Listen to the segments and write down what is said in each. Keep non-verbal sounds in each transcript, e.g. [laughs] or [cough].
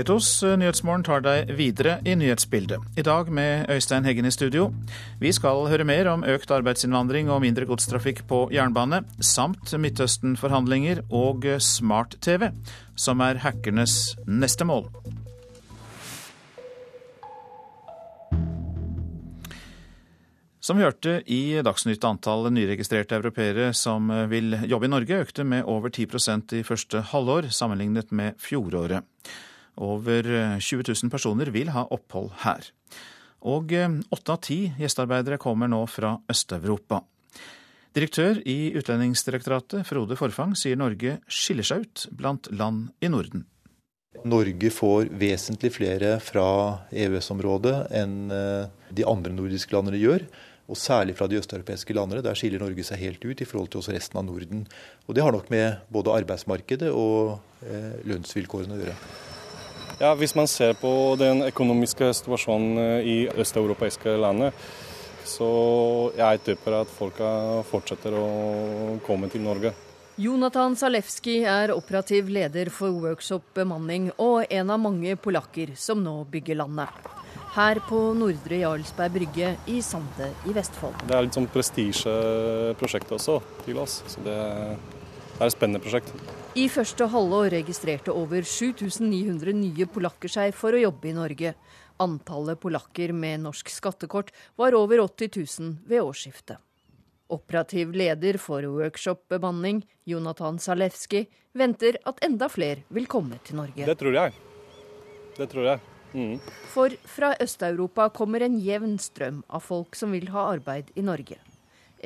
P2s Nyhetsmorgen tar deg videre i nyhetsbildet. I dag med Øystein Heggen i studio. Vi skal høre mer om økt arbeidsinnvandring og mindre godstrafikk på jernbane, samt Midtøsten-forhandlinger og smart-TV, som er hackernes neste mål. Som vi hørte i Dagsnytt, antallet nyregistrerte europeere som vil jobbe i Norge, økte med over 10% i første halvår sammenlignet med fjoråret. Over 20 000 personer vil ha opphold her. Og åtte av ti gjestearbeidere kommer nå fra Øst-Europa. Direktør i Utlendingsdirektoratet, Frode Forfang, sier Norge skiller seg ut blant land i Norden. Norge får vesentlig flere fra EØS-området enn de andre nordiske landene gjør og særlig fra de østeuropeiske landene. Der skiller Norge seg helt ut i forhold til også resten av Norden. Og Det har nok med både arbeidsmarkedet og eh, lønnsvilkårene å gjøre. Ja, Hvis man ser på den økonomiske situasjonen eh, i østeuropeiske landene, så jeg tipper at folk fortsetter å komme til Norge. Jonathan Zalewski er operativ leder for Workshop bemanning og en av mange polakker som nå bygger landet her på Nordre Jarlsberg brygge i Sande i Vestfold. Det er litt sånn prestisjeprosjekt også til oss, så det er et spennende prosjekt. I første halvår registrerte over 7900 nye polakker seg for å jobbe i Norge. Antallet polakker med norsk skattekort var over 80 000 ved årsskiftet. Operativ leder for Workshop bemanning, Jonathan Zalewski, venter at enda flere vil komme til Norge. Det tror jeg. Det tror jeg. Mm. For fra Øst-Europa kommer en jevn strøm av folk som vil ha arbeid i Norge.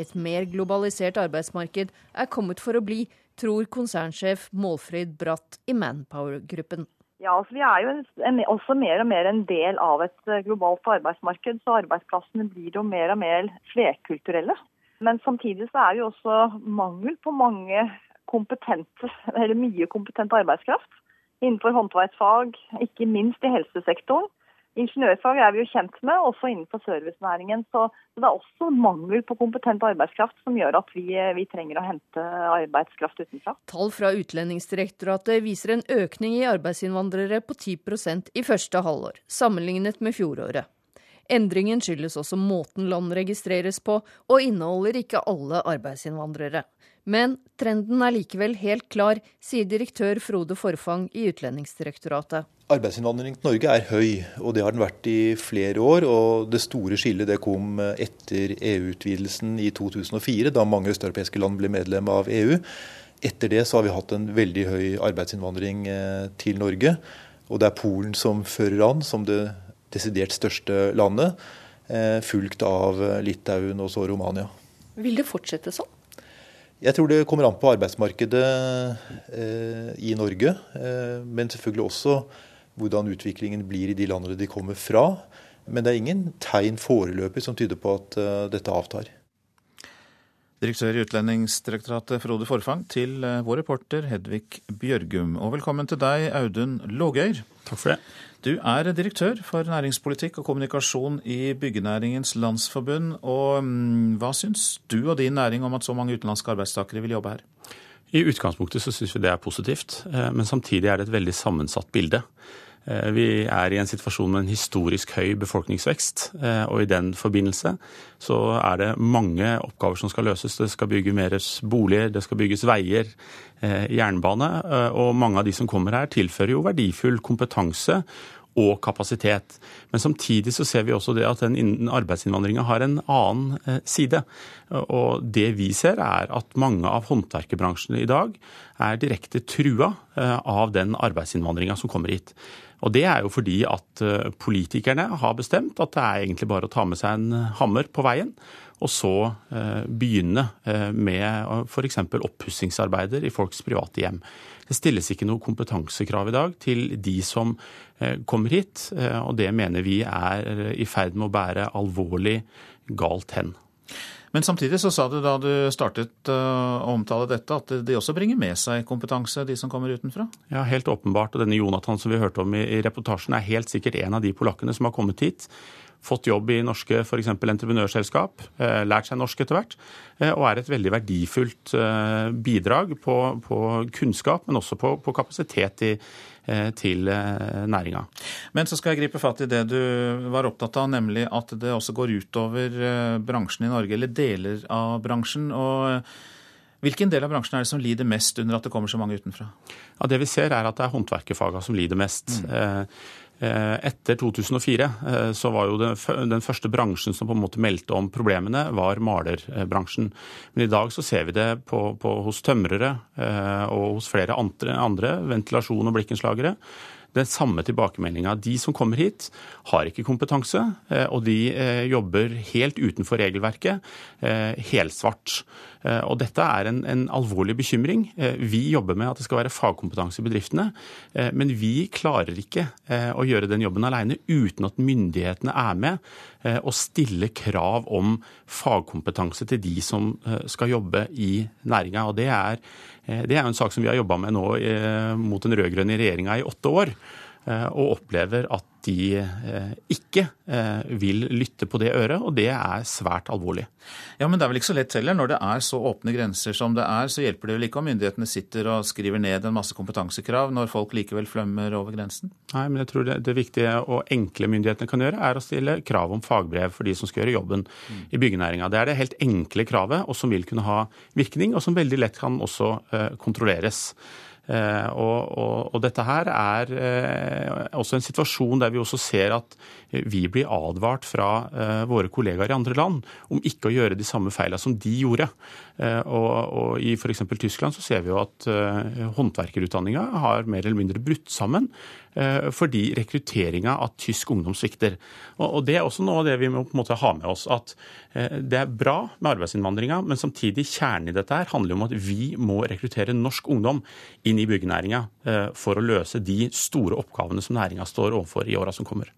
Et mer globalisert arbeidsmarked er kommet for å bli, tror konsernsjef Målfrid Bratt i Manpower-gruppen. Ja, altså Vi er jo en, også mer og mer en del av et eh, globalt arbeidsmarked, så arbeidsplassene blir jo mer og mer flerkulturelle. Men samtidig så er det jo også mangel på mange kompetente, eller mye kompetent arbeidskraft innenfor håndverksfag, ikke minst i helsesektoren. Ingeniørfag er vi jo kjent med, også innenfor servicenæringen. Så det er også mangel på kompetent arbeidskraft som gjør at vi, vi trenger å hente arbeidskraft utenfra. Tall fra Utlendingsdirektoratet viser en økning i arbeidsinnvandrere på 10% i første halvår, sammenlignet med fjoråret. Endringen skyldes også måten land registreres på, og inneholder ikke alle arbeidsinnvandrere. Men trenden er likevel helt klar, sier direktør Frode Forfang i Utlendingsdirektoratet. Arbeidsinnvandringen til Norge er høy, og det har den vært i flere år. og Det store skillet det kom etter EU-utvidelsen i 2004, da mange østeuropeiske land ble medlem av EU. Etter det så har vi hatt en veldig høy arbeidsinnvandring eh, til Norge. Og det er Polen som fører an som det desidert største landet, eh, fulgt av Litauen og så Romania. Vil det fortsette sånn? Jeg tror det kommer an på arbeidsmarkedet eh, i Norge, eh, men selvfølgelig også hvordan utviklingen blir i de landene de kommer fra. Men det er ingen tegn foreløpig som tyder på at dette avtar. Direktør i Utlendingsdirektoratet Frode Forfang til eh, vår reporter Hedvig Bjørgum. Og velkommen til deg, Audun Lågøyr. Takk for det. Du er direktør for næringspolitikk og kommunikasjon i Byggenæringens Landsforbund. Og mm, hva syns du og din næring om at så mange utenlandske arbeidstakere vil jobbe her? I utgangspunktet så syns vi det er positivt, eh, men samtidig er det et veldig sammensatt bilde. Eh, vi er i en situasjon med en historisk høy befolkningsvekst, eh, og i den forbindelse så er det mange oppgaver som skal løses. Det skal bygge mer boliger, det skal bygges veier, jernbane, og mange av de som kommer her tilfører jo verdifull kompetanse og kapasitet. Men samtidig så ser vi også det at den arbeidsinnvandringa har en annen eh, side. Og det vi ser er at mange av håndverkerbransjene i dag er direkte trua eh, av den arbeidsinnvandringa som kommer hit. Og det er jo fordi at eh, politikerne har bestemt at det er egentlig bare å ta med seg en hammer på veien og så begynne med f.eks. oppussingsarbeider i folks private hjem. Det stilles ikke noe kompetansekrav i dag til de som eh, kommer hit, eh, og det mener vi er i ferd med å bære alvorlig galt hen. Men samtidig så sa du da du startet eh, å omtale dette, at de også bringer med seg kompetanse, de som kommer utenfra? Ja, helt åpenbart. Og denne Jonathan som vi hørte om i reportasjen, er helt sikkert en av de polakkene som har kommet hit fått jobb i norske f.eks. entreprenørselskap, eh, lært seg norsk etter hvert, eh, og er et veldig verdifullt bidrag på, på kunnskap, men også på, på kapasitet i, til næringa. Men så skal jeg gripe fatt i det du var opptatt av, nemlig at det også går utover bransjen i Norge, eller deler av bransjen. og Hvilken del av bransjen er det som lider mest under at det kommer så mange utenfra? Ja, Det vi ser er at det er håndverkerfaga som lider mest. Mm. Etter 2004 så var jo den første bransjen som på en måte meldte om problemene, var malerbransjen. Men i dag så ser vi det på, på, hos tømrere og hos flere andre, andre ventilasjon- og blikkenslagere den samme tilbakemeldinga. De som kommer hit, har ikke kompetanse, eh, og de eh, jobber helt utenfor regelverket, eh, helsvart. Og dette er en, en, alvorlig bekymring. Vi jobber med at det skal være fagkompetanse i bedriftene, men vi klarer ikke å gjøre den jobben alene uten at myndighetene er med og stiller krav om fagkompetanse til de som skal jobbe i næringa. Og det er det er jo en sak som vi har jobba med nå eh, mot den rød-grønne regjeringa i åtte år. Eh, og opplever at de ikke vil lytte på det øret, og det er svært alvorlig. Ja, Men det er vel ikke så lett heller. Når det er så åpne grenser som det er, så hjelper det vel ikke om myndighetene sitter og skriver ned en masse kompetansekrav når folk likevel flømmer over grensen? Nei, men jeg tror det, det viktige og enkle myndighetene kan gjøre, er å stille krav om fagbrev for de som skal gjøre jobben mm. i byggenæringa. Det er det helt enkle kravet, og som vil kunne ha virkning, og som veldig lett kan også kontrolleres. Eh, og, og, og, dette her er eh, også en situasjon der vi også ser at vi blir advart fra eh, våre kollegaer i andre land om ikke å gjøre de samme feilene som de gjorde. Og, og I f.eks. Tyskland så ser vi jo at håndverkerutdanninga har mer eller mindre brutt sammen fordi rekrutteringa av tysk ungdom svikter. Og Det er også noe av det vi må på en måte ha med oss. At det er bra med arbeidsinnvandringa, men samtidig kjernen i dette her handler om at vi må rekruttere norsk ungdom inn i byggenæringa eh, for å løse de store oppgavene som næringa står overfor i åra som kommer.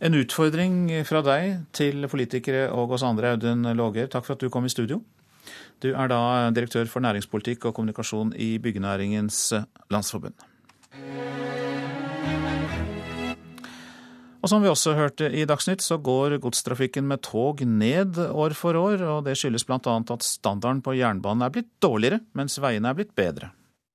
En utfordring fra deg til politikere og oss andre, Audun Låger. Takk for at du kom i studio. Du er da direktør for næringspolitikk og kommunikasjon i Byggenæringens Landsforbund. Og som vi også hørte i Dagsnytt, så går godstrafikken med tog ned år for år. og Det skyldes bl.a. at standarden på jernbanen er blitt dårligere, mens veiene er blitt bedre.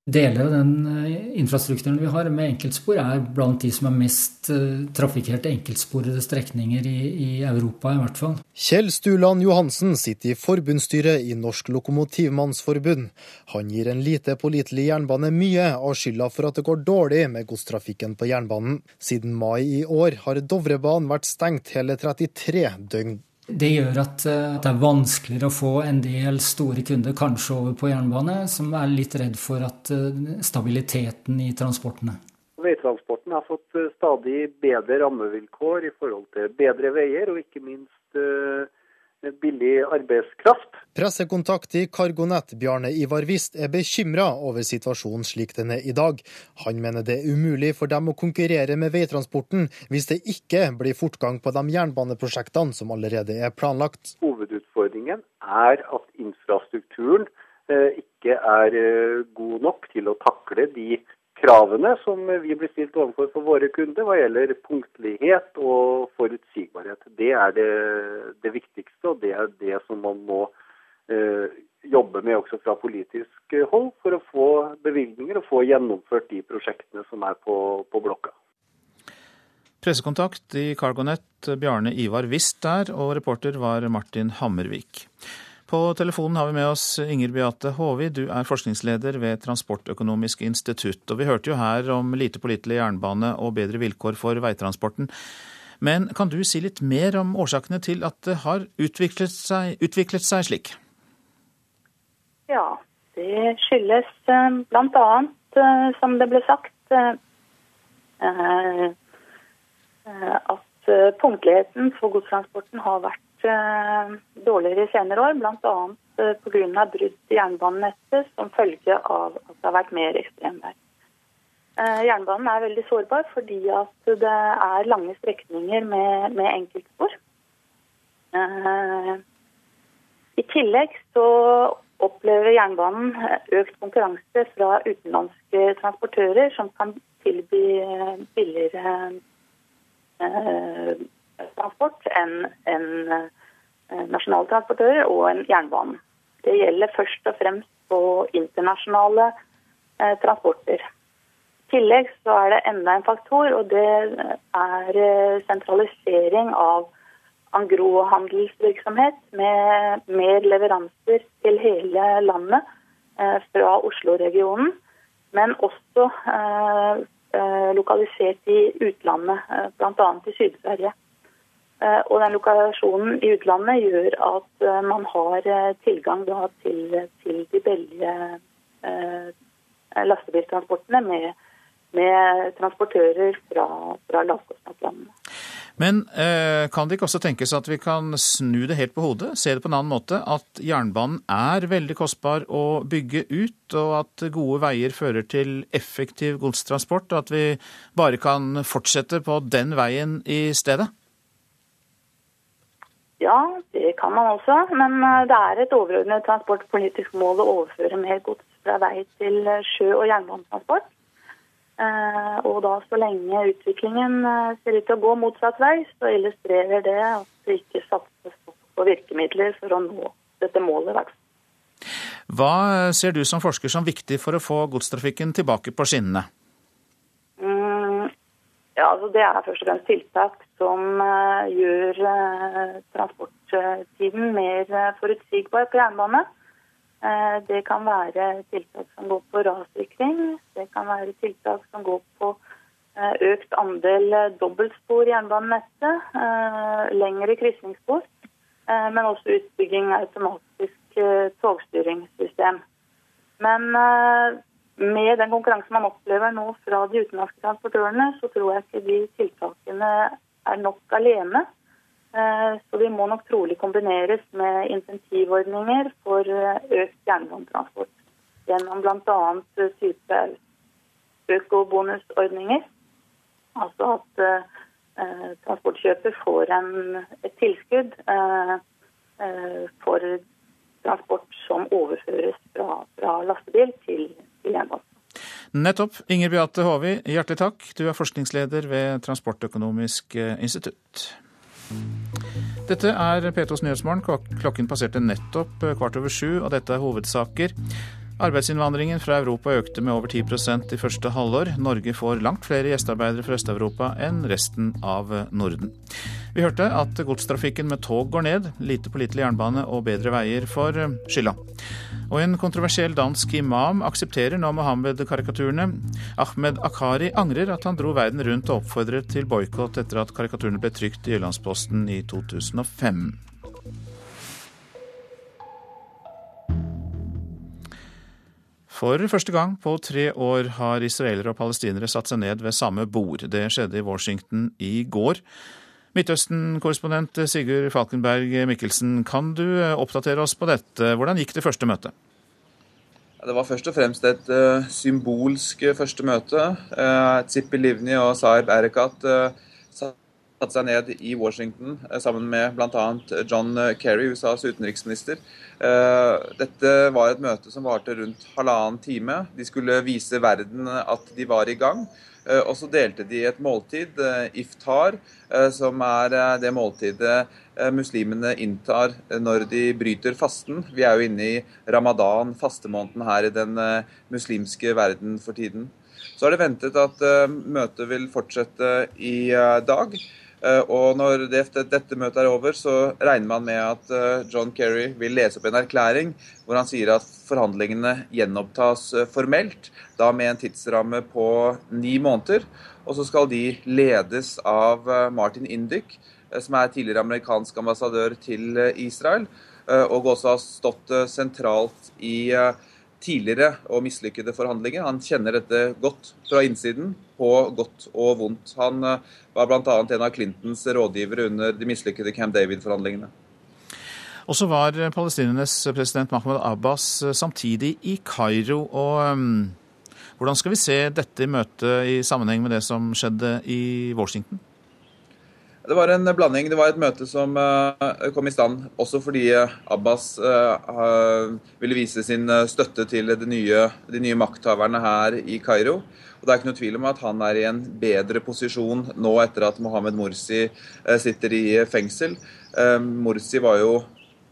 Deler av den eh, infrastrukturen vi har med enkeltspor, er blant de som er mest eh, trafikkerte enkeltsporede strekninger i, i, Europa, i hvert fall. Kjell Stuland Johansen sitter i forbundsstyret i Norsk Lokomotivmannsforbund. Han gir en lite pålitelig jernbane mye av skylda for at det går dårlig med godstrafikken på jernbanen. Siden mai i år har Dovrebanen vært stengt hele 33 døgn. Det gjør at eh, det er vanskeligere å få en del store kunder kanskje over på jernbane, som er litt redd for at eh, stabiliteten i transportene. Veitransporten har fått eh, stadig bedre rammevilkår i forhold til bedre veier, og ikke minst billig arbeidskraft. Pressekontakt i CargoNet Bjarne Ivar Wist er bekymra over situasjonen slik den er i dag. Han mener det er umulig for dem å konkurrere med veitransporten hvis det ikke blir fortgang på de jernbaneprosjektene som allerede er planlagt. Hovedutfordringen er at infrastrukturen eh, ikke er eh, god nok til å takle de kravene som vi blir stilt overfor for våre kunder hva gjelder punktlighet og forutsigbarhet. Det er det, det viktigste, og det er det som man må eh, jobbe med også fra politisk hold for å få bevilgninger og få gjennomført de prosjektene som er på, på blokka. Pressekontakt i CargoNet, Bjarne Ivar Wist der, og reporter var Martin Hammervik. På telefonen har vi med oss Inger Beate Håvi, du er forskningsleder ved Transportøkonomisk institutt. Og vi hørte jo her om lite pålitelig jernbane og bedre vilkår for veitransporten. Men kan du si litt mer om årsakene til at det har utviklet seg, utviklet seg slik? Ja, det skyldes eh, bl.a., eh, som det ble sagt, eh, at punktligheten for godstransporten har vært Eh, dårligere i senere år, bl.a. Eh, pga. brudd i jernbanenettet som følge av at det har vært mer ekstremvær. Eh, jernbanen er veldig sårbar fordi at det er lange strekninger med, med enkeltspor. I tillegg så opplever jernbanen økt konkurranse fra utenlandske transportører som kan tilby billigere transport enn en, eh, nasjonale transportører og en jernbane. Det gjelder først og fremst på internasjonale eh, transporter. I tillegg så er det enda en faktor, og det er sentralisering av Angro-handelsvirksomhet med mer leveranser til hele landet fra Oslo-regionen, men også lokalisert i utlandet, bl.a. i Syd-Sverige. Eh, og den lokasjonen i utlandet gjør at eh, man har eh, tilgang til, til, de billige lastebiltransportene med, med transportører fra, fra lavkostnadslandene. Men eh, kan det ikke også tenkes at vi kan snu det helt på hodet, se det på en annen måte? At jernbanen er veldig kostbar å bygge ut, og at gode veier fører til effektiv godstransport, og at vi bare kan fortsette på den veien i stedet? Ja, det kan man også. Men eh, det er et overordnet transportpolitisk mål å overføre mer gods fra vei til eh, sjø- og jernbanetransport. Eh, og da så lenge utviklingen ser ut til å gå motsatt vei, så illustrerer det at det ikke satses på virkemidler for å nå dette målet. Hva ser du som forsker som viktig for å få godstrafikken tilbake på skinnene? Ja, altså Det er først og fremst tiltak som uh, gjør uh, transporttiden mer uh, forutsigbar på jernbane. det kan være tiltak som går på rassikring. Det kan være tiltak som går på økt andel dobbeltspor i jernbanenettet. lengre krysningsspor. men også utbygging av automatisk togstyringssystem. Men med den konkurransen man opplever nå fra de utenlandske transportørene, så tror jeg ikke de tiltakene er nok alene. Eh, så de må nok trolig kombineres med insentivordninger for eh, økt jernbanetransport. Gjennom bl.a. type økobonusordninger. Altså at eh, transportkjøper får en, et tilskudd eh, eh, for transport som overføres fra, fra lastebil til jernbanen. Nettopp. Inger Beate Håvi, hjertelig takk. Du er forskningsleder ved Transportøkonomisk eh, institutt. Dette er P2s Nyhetsmorgen. Klokken passerte nettopp eh, kvart over sju, og dette er hovedsaker. Arbeidsinnvandringen fra Europa økte med over 10% i første halvår. Norge får langt flere gjestearbeidere fra Øst-Europa enn resten av Norden. Vi hørte at godstrafikken med tog går ned, lite pålitelig jernbane og bedre veier for skylda. Og en kontroversiell dansk imam aksepterer nå Mohammed-karikaturene. Ahmed Akari angrer at han dro verden rundt og oppfordret til boikott etter at karikaturene ble trykt i Jyllandsposten i 2005. For første gang på tre år har israelere og palestinere satt seg ned ved samme bord. Det skjedde i Washington i går. Midtøsten-korrespondent Sigurd Falkenberg Mikkelsen, kan du eh, oppdatere oss på dette? Hvordan gikk det første møtet? Det var først og fremst et uh, symbolsk første møte. Uh, Livni og Saeb Erekat uh, satte seg ned i Washington sammen med bl.a. John Kerry, USAs utenriksminister. Eh, dette var et møte som varte rundt halvannen time. De skulle vise verden at de var i gang. Eh, og så delte de et måltid, eh, iftar, som er det måltidet muslimene inntar når de bryter fasten. Vi er jo inne i ramadan, fastemåneden her i den muslimske verden for tiden. Så er det ventet at møtet vil fortsette i dag. Eh, og når dette møtet er over, så regner man med at eh, John Kerry vil lese opp en erklæring hvor han sier at forhandlingene gjenopptas eh, formelt, da med en tidsramme på ni måneder. Og så skal de ledes av Martin Indyk, som er tidligere amerikansk ambassadør til Israel, og også har stått sentralt i tidligere og mislykkede forhandlinger. Han kjenner dette godt fra innsiden, på godt og vondt. Han eh, var bl.a. en av Clintons rådgivere under de mislykkede Camp David-forhandlingene. Og så var palestinernes president Mahmoud Abbas eh, samtidig i Kairo. og um, Hvordan skal vi se dette møtet i sammenheng med det som skjedde i Washington? Det var en blanding. Det var et møte som uh, kom i stand også fordi Abbas uh, ville vise sin støtte til nye, de nye makthaverne her i Kairo. Og Det er ikke noe tvil om at han er i en bedre posisjon nå etter at Mohammed Morsi sitter i fengsel. Morsi var jo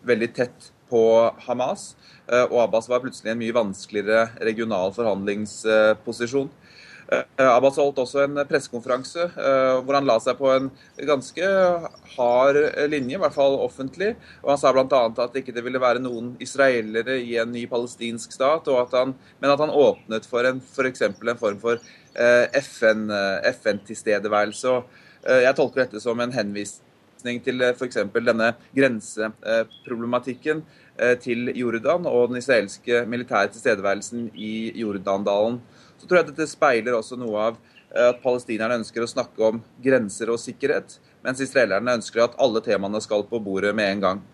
veldig tett på Hamas, og Abbas var plutselig i en mye vanskeligere regional forhandlingsposisjon. Abbas holdt også en pressekonferanse hvor han la seg på en ganske hard linje, i hvert fall offentlig. og Han sa bl.a. at det ikke ville være noen israelere i en ny palestinsk stat, at han, men at han åpnet for f.eks. en form for FN-tilstedeværelse. FN jeg tolker dette som en henvisning til f.eks. denne grenseproblematikken til Jordan og den israelske militære tilstedeværelsen i Jordandalen så tror jeg dette speiler også noe av eh, at palestinerne ønsker å snakke om grenser og sikkerhet, mens israelerne ønsker at alle temaene skal på bordet med en gang.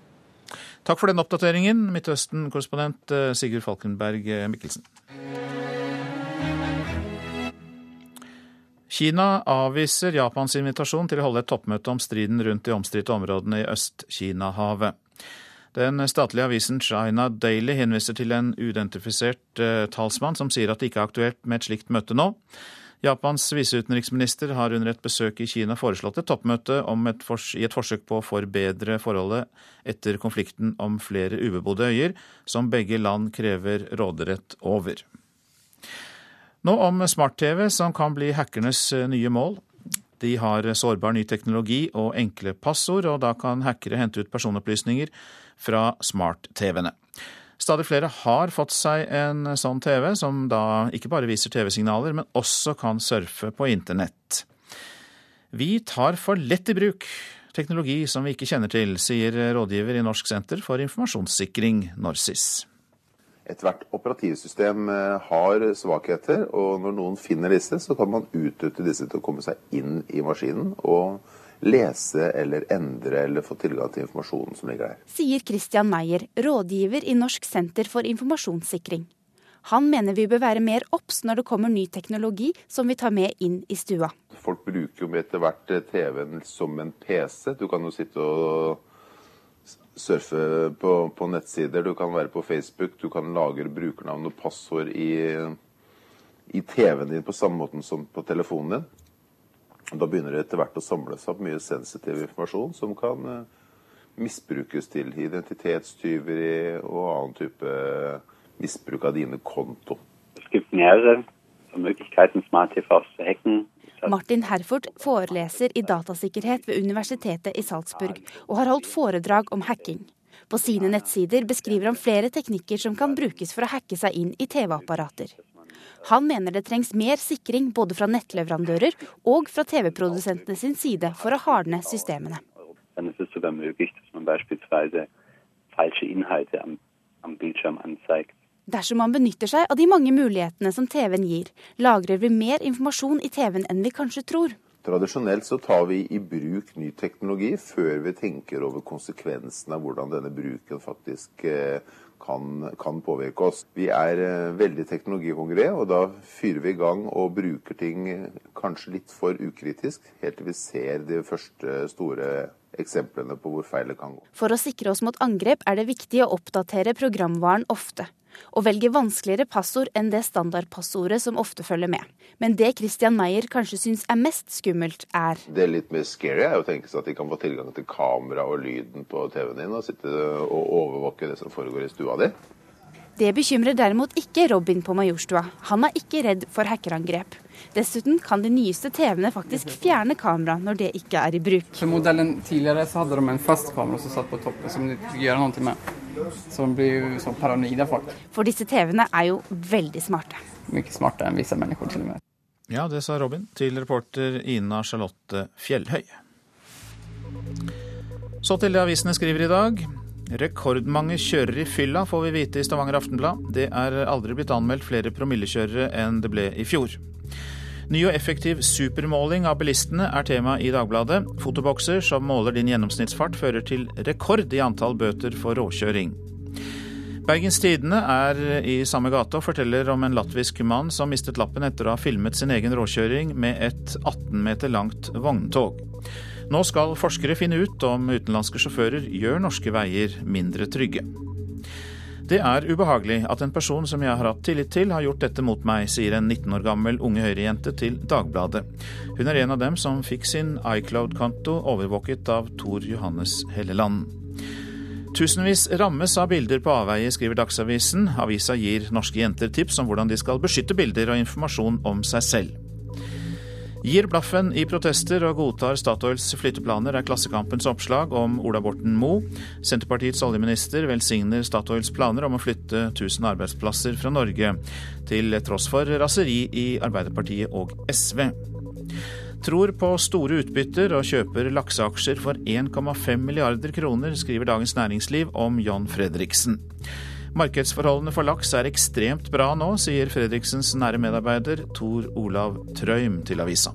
Takk for den oppdateringen, Midtøsten-korrespondent eh, Sigurd Falkenberg eh, Mikkelsen. Kina avviser Japans invitasjon til å holde et toppmøte om striden rundt de omstridte områdene i Øst-Kina-havet. Den statlige avisen China Daily henviser til en uidentifisert uh, talsmann som sier at det ikke er aktuelt med et slikt møte nå. Japans viseutenriksminister har under et besøk i Kina foreslått et toppmøte et i et forsøk på å forbedre forholdet etter konflikten om flere ubebodde øyer, som begge land krever råderett over. Nå om smart-TV, som kan bli hackernes eh, nye mål. De har sårbar ny teknologi og enkle passord, og da kan hackere hente ut personopplysninger fra smart-TV-ene. Stadig flere har fått seg en sånn TV, som da ikke bare viser TV-signaler, men også kan surfe på internett. Vi tar for lett i bruk teknologi som vi ikke kjenner til, sier rådgiver i Norsk senter for informasjonssikring, Norsis. Ethvert operativsystem eh, har svakheter, og når noen finner disse, så kan man utnytte disse til å komme seg inn i maskinen og lese eller endre eller få tilgang til informasjonen som ligger der. Sier Christian Meyer, rådgiver i Norsk senter for informasjonssikring. Han mener vi bør være mer obs når det kommer ny teknologi som vi tar med inn i stua. Folk bruker jo etter hvert eh, TV-en som en PC. Du kan jo sitte og surfe på, på, nettsider, du kan være på Facebook, du kan lagre brukernavn og passord i, i TV-en din på samme måte som på telefonen din. Da begynner det etter hvert å samle seg opp mye sensitiv informasjon som kan eh, misbrukes til identitetstyveri og annen type misbruk av dine konto. Martin Herford foreleser i datasikkerhet ved Universitetet i Salzburg og har holdt foredrag om hacking. På sine nettsider beskriver han flere teknikker som kan brukes for å hacke seg inn i TV-apparater. Han mener det trengs mer sikring både fra nettleverandører og fra TV-produsentene sin side for å hardne systemene. Dersom man benytter seg av de mange mulighetene som TV-en gir, lagrer vi mer informasjon i TV-en enn vi kanskje tror. Tradisjonelt så tar vi i bruk ny teknologi før vi tenker over konsekvensene av hvordan denne bruken faktisk eh, kan, kan, påvirke oss. Vi er eh, veldig teknologihungrige, og da fyrer vi i gang og bruker ting kanskje litt for ukritisk, helt til vi ser de første store eksemplene på hvor feil det kan gå. For å sikre oss mot angrep er det viktig å oppdatere programvaren ofte og velge vanskeligere passord enn det standardpassordet som ofte følger med. Men det Christian Meyer kanskje syns er mest skummelt, er Det litt mer scary er å tenke seg at de kan få tilgang til kamera og lyden på TV-en din og sitte og overvåke det som foregår i stua di. Det bekymrer derimot ikke Robin på Majorstua. Han er ikke redd for hackerangrep. Dessuten kan de nyeste TV-ene faktisk fjerne kamera når det ikke er i bruk. For modellen tidligere så hadde de en fast kamera som satt på toppen, som de ikke gjøre noe med. Så de blir jo så paranoide folk. For disse TV-ene er jo veldig smarte. Mye smartere enn visse mennesker til og med. Ja, det sa Robin til reporter Ina Charlotte Fjellhøy. Så til det avisene skriver i dag. Rekordmange kjører i fylla, får vi vite i Stavanger Aftenblad. Det er aldri blitt anmeldt flere promillekjørere enn det ble i fjor. Ny og effektiv supermåling av bilistene er tema i Dagbladet. Fotobokser som måler din gjennomsnittsfart, fører til rekord i antall bøter for råkjøring. Bergens Tidende er i samme gate og forteller om en latvisk mann som mistet lappen etter å ha filmet sin egen råkjøring med et 18 meter langt vogntog. Nå skal forskere finne ut om utenlandske sjåfører gjør norske veier mindre trygge. Det er ubehagelig at en person som jeg har hatt tillit til, har gjort dette mot meg, sier en 19 år gammel Unge Høyre-jente til Dagbladet. Hun er en av dem som fikk sin iCloud-konto overvåket av Tor Johannes Helleland. Tusenvis rammes av bilder på avveie, skriver Dagsavisen. Avisa gir norske jenter tips om hvordan de skal beskytte bilder og informasjon om seg selv. Gir blaffen i protester og godtar Statoils flytteplaner, er Klassekampens oppslag om Ola Borten Moe. Senterpartiets oljeminister velsigner Statoils planer om å flytte 1000 arbeidsplasser fra Norge, til tross for raseri i Arbeiderpartiet og SV. Tror på store utbytter og kjøper lakseaksjer for 1,5 milliarder kroner, skriver Dagens Næringsliv om John Fredriksen. Markedsforholdene for laks er ekstremt bra nå, sier Fredriksens nære medarbeider Tor Olav Trøim til avisa.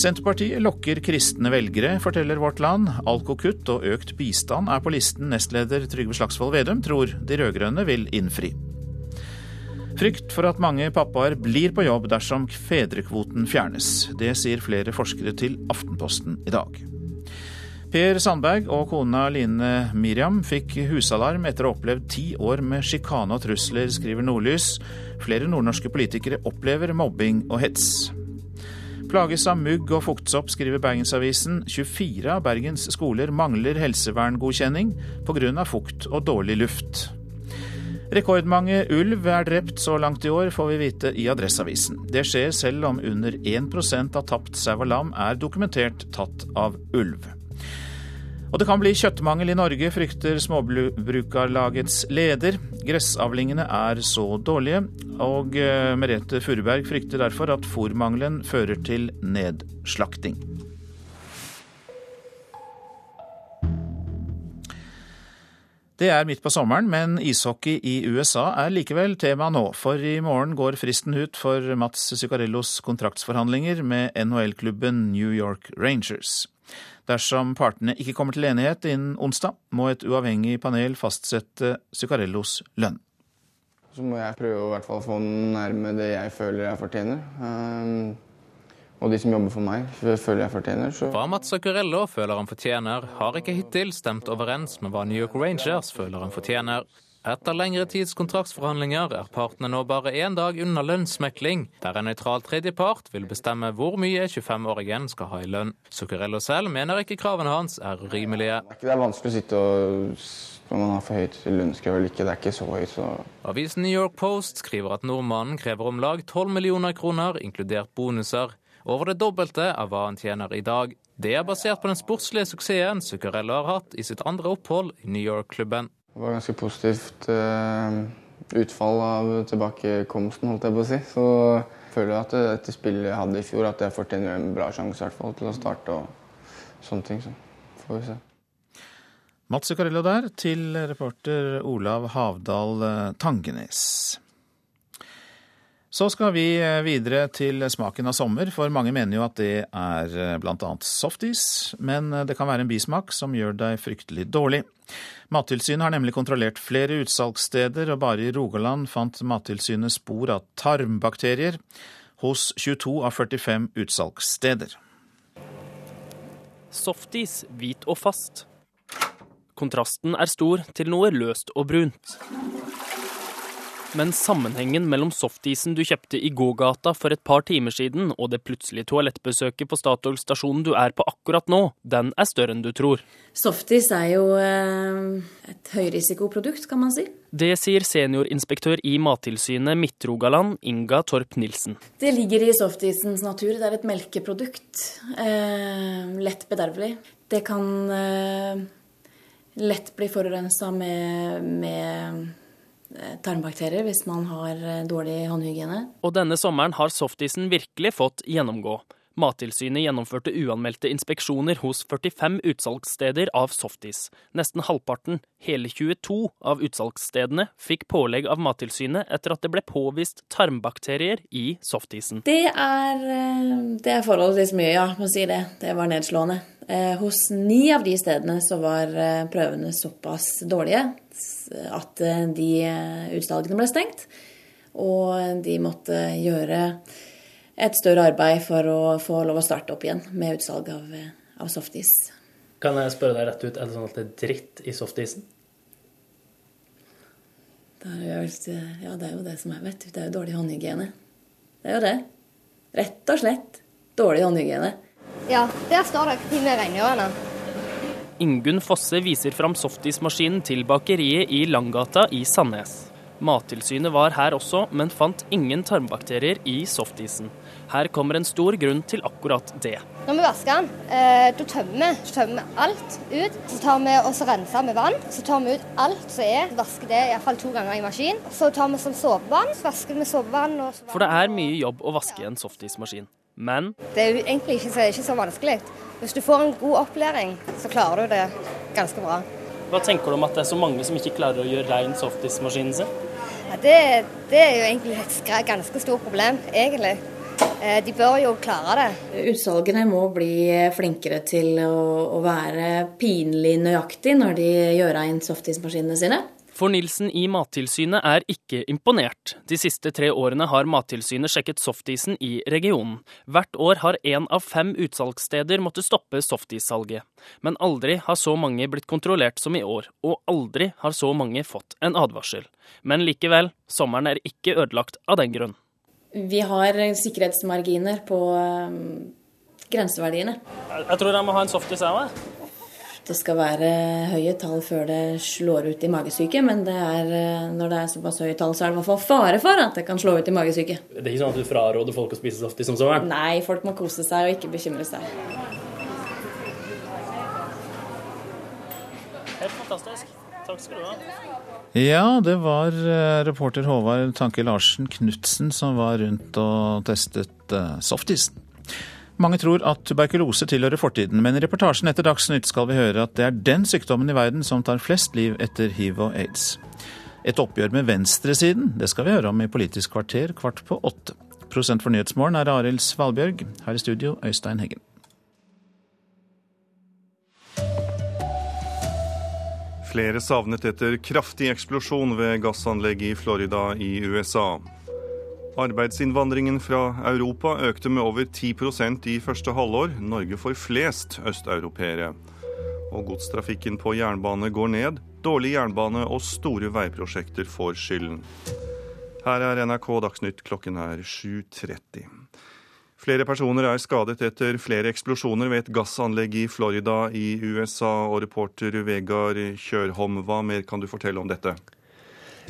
Senterpartiet lokker kristne velgere, forteller Vårt Land. Alkokutt og økt bistand er på listen nestleder Trygve Slagsvold Vedum tror de rød-grønne vil innfri. Frykt for at mange pappaer blir på jobb dersom fedrekvoten fjernes. Det sier flere forskere til Aftenposten i dag. Per Sandberg og kona Line Miriam fikk husalarm etter å ha opplevd ti år med sjikane og trusler, skriver Nordlys. Flere nordnorske politikere opplever mobbing og hets. Plages av mugg og fuktsopp, skriver Bergensavisen. 24 av Bergens skoler mangler helseverngodkjenning pga. fukt og dårlig luft. Rekordmange ulv er drept så langt i år, får vi vite i Adresseavisen. Det skjer selv om under 1% av tapt sau og lam er dokumentert tatt av ulv. Og det kan bli kjøttmangel i Norge, frykter Småbrukarlagets leder. Gressavlingene er så dårlige, og eh, Merete Furuberg frykter derfor at fòrmangelen fører til nedslakting. Det er midt på sommeren, men ishockey i USA er likevel tema nå. For i morgen går fristen ut for Mats Zuccarellos kontraktsforhandlinger med NHL-klubben New York Rangers. Dersom partene ikke kommer til enighet innen onsdag, må et uavhengig panel fastsette Zuccarellos lønn. Så må jeg prøve å hvert fall få nærme det jeg føler jeg fortjener. Um, og de som jobber for meg, føler jeg fortjener. Så. Hva Mats Zuccarello føler han fortjener, har ikke hittil stemt overens med hva New York Rangers føler han fortjener. Etter lengre tids kontraktsforhandlinger er partene nå bare én dag unna lønnsmekling, der en nøytral tredjepart vil bestemme hvor mye 25-åringen skal ha i lønn. Zuccarello selv mener ikke kravene hans er rimelige. Det er vanskelig å sitte og om man har for høyt lønnskrav eller ikke. Det er ikke så høyt, så Avisen New York Post skriver at nordmannen krever om lag 12 millioner kroner, inkludert bonuser. Over det dobbelte av hva han tjener i dag. Det er basert på den sportslige suksessen Zuccarello har hatt i sitt andre opphold i New York-klubben. Det var ganske positivt uh, utfall av tilbakekomsten, holdt jeg på å si. Så jeg føler at etter spillet jeg hadde i fjor, at jeg fortjener en bra sjanse hvert fall, til å starte og sånne ting. Så får vi se. Mats Zuccarello der, til reporter Olav Havdal eh, Tangenes. Så skal vi eh, videre til smaken av sommer, for mange mener jo at det er bl.a. softis, men det kan være en bismak som gjør deg fryktelig dårlig. Mattilsynet har nemlig kontrollert flere utsalgssteder, og bare i Rogaland fant Mattilsynet spor av tarmbakterier hos 22 av 45 utsalgssteder. Softis hvit og fast. Kontrasten er stor til noe løst og brunt. Men sammenhengen mellom softisen du kjøpte i gågata for et par timer siden, og det plutselige toalettbesøket på Statoil-stasjonen du er på akkurat nå, den er større enn du tror. Softis er jo eh, et høyrisikoprodukt, kan man si. Det sier seniorinspektør i Mattilsynet Midt-Rogaland, Inga Torp Nilsen. Det ligger i softisens natur. Det er et melkeprodukt. Eh, lett bedervelig. Det kan eh, lett bli forurensa med, med tarmbakterier hvis man har eh, dårlig håndhygiene. Og denne sommeren har softisen virkelig fått gjennomgå. Mattilsynet gjennomførte uanmeldte inspeksjoner hos 45 utsalgssteder av softis. Nesten halvparten, hele 22 av utsalgsstedene, fikk pålegg av Mattilsynet etter at det ble påvist tarmbakterier i softisen. Det er, eh, det er forholdsvis mye, ja, må si det. Det var nedslående. Hos ni av de stedene så var prøvene såpass dårlige at eh, de eh, utsalgene ble stengt. Og de måtte gjøre et større arbeid for å få lov å starte opp igjen med utsalg av, eh, av softis. Kan jeg spørre deg rett ut, er det sånn at det er dritt i softisen? Det er, ja, det er jo det som er, vet du. Det er jo dårlig håndhygiene. Det er jo det. Rett og slett dårlig håndhygiene. Ja, der står det timmerregn med ørene. Ingunn Fosse viser fram softismaskinen til bakeriet i Langgata i Sandnes. Mattilsynet var her også, men fant ingen tarmbakterier i softisen. Her kommer en stor grunn til akkurat det. Når vi vasker den, eh, da tømmer vi tømmer alt ut. Så tar vi og renser med vann. Så tar vi ut alt som er. Vasker det iallfall to ganger i maskin. Så tar vi som såpevann. Så vasker vi med såpevann. For det er mye jobb å vaske en softismaskin. Men Det er jo egentlig ikke så, ikke så vanskelig. Hvis du får en god opplæring, så klarer du det ganske bra. hva tenker du om at det er så mange som ikke klarer å gjøre rein softismaskinen sin? Ja, det, det er jo egentlig et ganske stort problem, egentlig. Eh, De bør jo klare det. Utsalgene må bli flinkere til å, å være pinlig nøyaktig når de gjør inn softismaskinene sine. For Nilsen i Mattilsynet er ikke imponert. De siste tre årene har Mattilsynet sjekket softisen i regionen. Hvert år har én av fem utsalgssteder måttet stoppe softissalget. Men aldri har så mange blitt kontrollert som i år, og aldri har så mange fått en advarsel. Men likevel, sommeren er ikke ødelagt av den grunn. Vi har sikkerhetsmarginer på um, grenseverdiene. Jeg tror jeg må ha en softis, her. Det skal være høye tall før det slår ut i magesyke, men det er, eh, når det er såpass høye tall, så er det i hvert fall fare for at det kan slå ut i magesyke. Det er ikke sånn at du fraråder folk å spise softis som sommeren? Nei, folk må kose seg og ikke bekymre seg. Helt fantastisk. Takk skal du ha. Ja, det var eh, reporter Håvard Tanke Larsen Knutsen som var rundt og testet eh, softisen. Mange tror at tuberkulose tilhører fortiden, men i reportasjen etter Dagsnytt skal vi høre at det er den sykdommen i verden som tar flest liv etter hiv og aids. Et oppgjør med venstresiden, det skal vi høre om i Politisk kvarter kvart på åtte. Prosent for Nyhetsmorgen er Arild Svalbjørg. Her i studio, Øystein Heggen. Flere savnet etter kraftig eksplosjon ved gassanlegg i Florida i USA. Arbeidsinnvandringen fra Europa økte med over 10% i første halvår. Norge får flest østeuropeere. Og godstrafikken på jernbane går ned. Dårlig jernbane og store veiprosjekter får skylden. Her er NRK Dagsnytt, klokken er 7.30. Flere personer er skadet etter flere eksplosjoner ved et gassanlegg i Florida i USA. Og reporter Vegard Kjørholm, hva mer kan du fortelle om dette?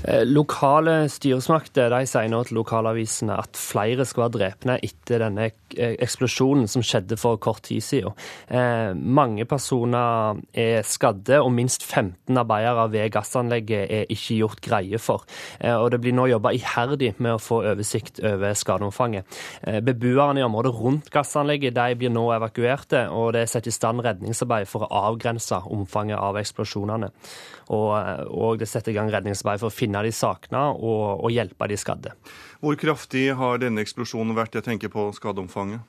Eh, Lokale styresmakter de sier nå til lokalavisene at flere skal være drepne etter denne eh, eksplosjonen som skjedde for kort tid siden. Eh, mange personer er skadde, og minst 15 arbeidere ved gassanlegget er ikke gjort greie for. Eh, og Det blir nå jobba iherdig med å få oversikt over skadeomfanget. Eh, beboerne i området rundt gassanlegget de blir nå evakuerte, og det er satt i stand redningsarbeid for å avgrense omfanget av eksplosjonene. Og, og det setter i gang redningsarbeid for å finne de savna og, og hjelpe de skadde. Hvor kraftig har denne eksplosjonen vært? Jeg tenker på skadeomfanget.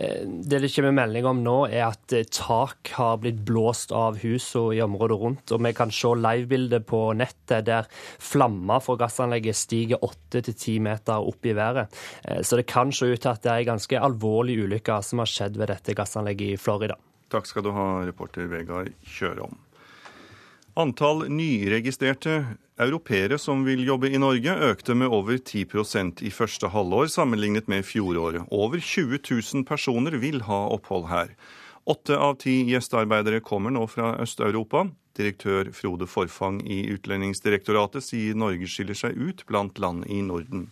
Eh, Det det kommer melding om nå, er at eh, tak har blitt blåst av husene i området rundt. Og vi kan se livebilder på nettet der flammer fra gassanlegget stiger 8-10 meter opp i været. Eh, Så det kan se ut til at det er en ganske alvorlig ulykke som har skjedd ved dette gassanlegget i Florida. Takk skal du ha, reporter Vegard Kjørom. Antall nyregistrerte europeere som vil jobbe i Norge, økte med over 10% i første halvår sammenlignet med fjoråret. Over 20 000 personer vil ha opphold her. Åtte av ti gjestearbeidere kommer nå fra Øst-Europa. Direktør Frode Forfang i Utlendingsdirektoratet sier Norge skiller seg ut blant land i Norden.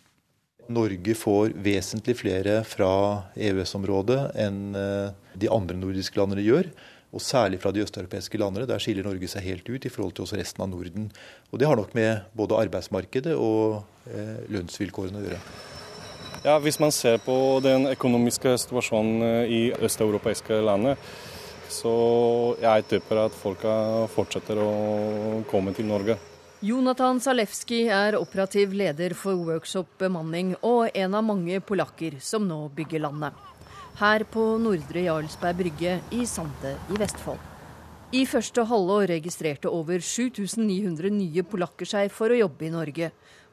Norge får vesentlig flere fra EØS-området enn eh, de andre nordiske landene gjør. Og særlig fra de østeuropeiske landene. Der skiller Norge seg helt ut i forhold til også resten av Norden. Og det har nok med både arbeidsmarkedet og eh, lønnsvilkårene å gjøre. Ja, Hvis man ser på den økonomiske situasjonen eh, i østeuropeiske landet, så jeg tipper at folk fortsetter å komme til Norge. Jonathan Zalewski er operativ leder for Workshop bemanning og en av mange polakker som nå bygger landet. Her på Nordre Jarlsberg brygge i Sande i Vestfold. I første halvår registrerte over 7900 nye polakker seg for å jobbe i Norge.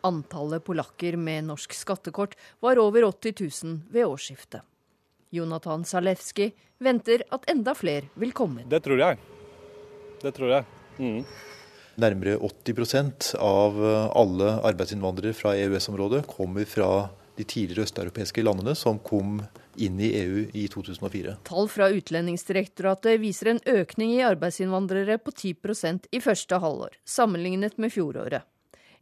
Antallet polakker med norsk skattekort var over 80 000 ved årsskiftet. Jonathan Zalewski venter at enda flere vil komme. Det tror jeg. Det tror jeg. Mm. Nærmere 80 av eh, alle arbeidsinnvandrere fra EØS-området kommer fra de tidligere østeuropeiske landene som kom inn i EU i 2004. Tall fra Utlendingsdirektoratet viser en økning i arbeidsinnvandrere på 10% i første halvår, sammenlignet med fjoråret.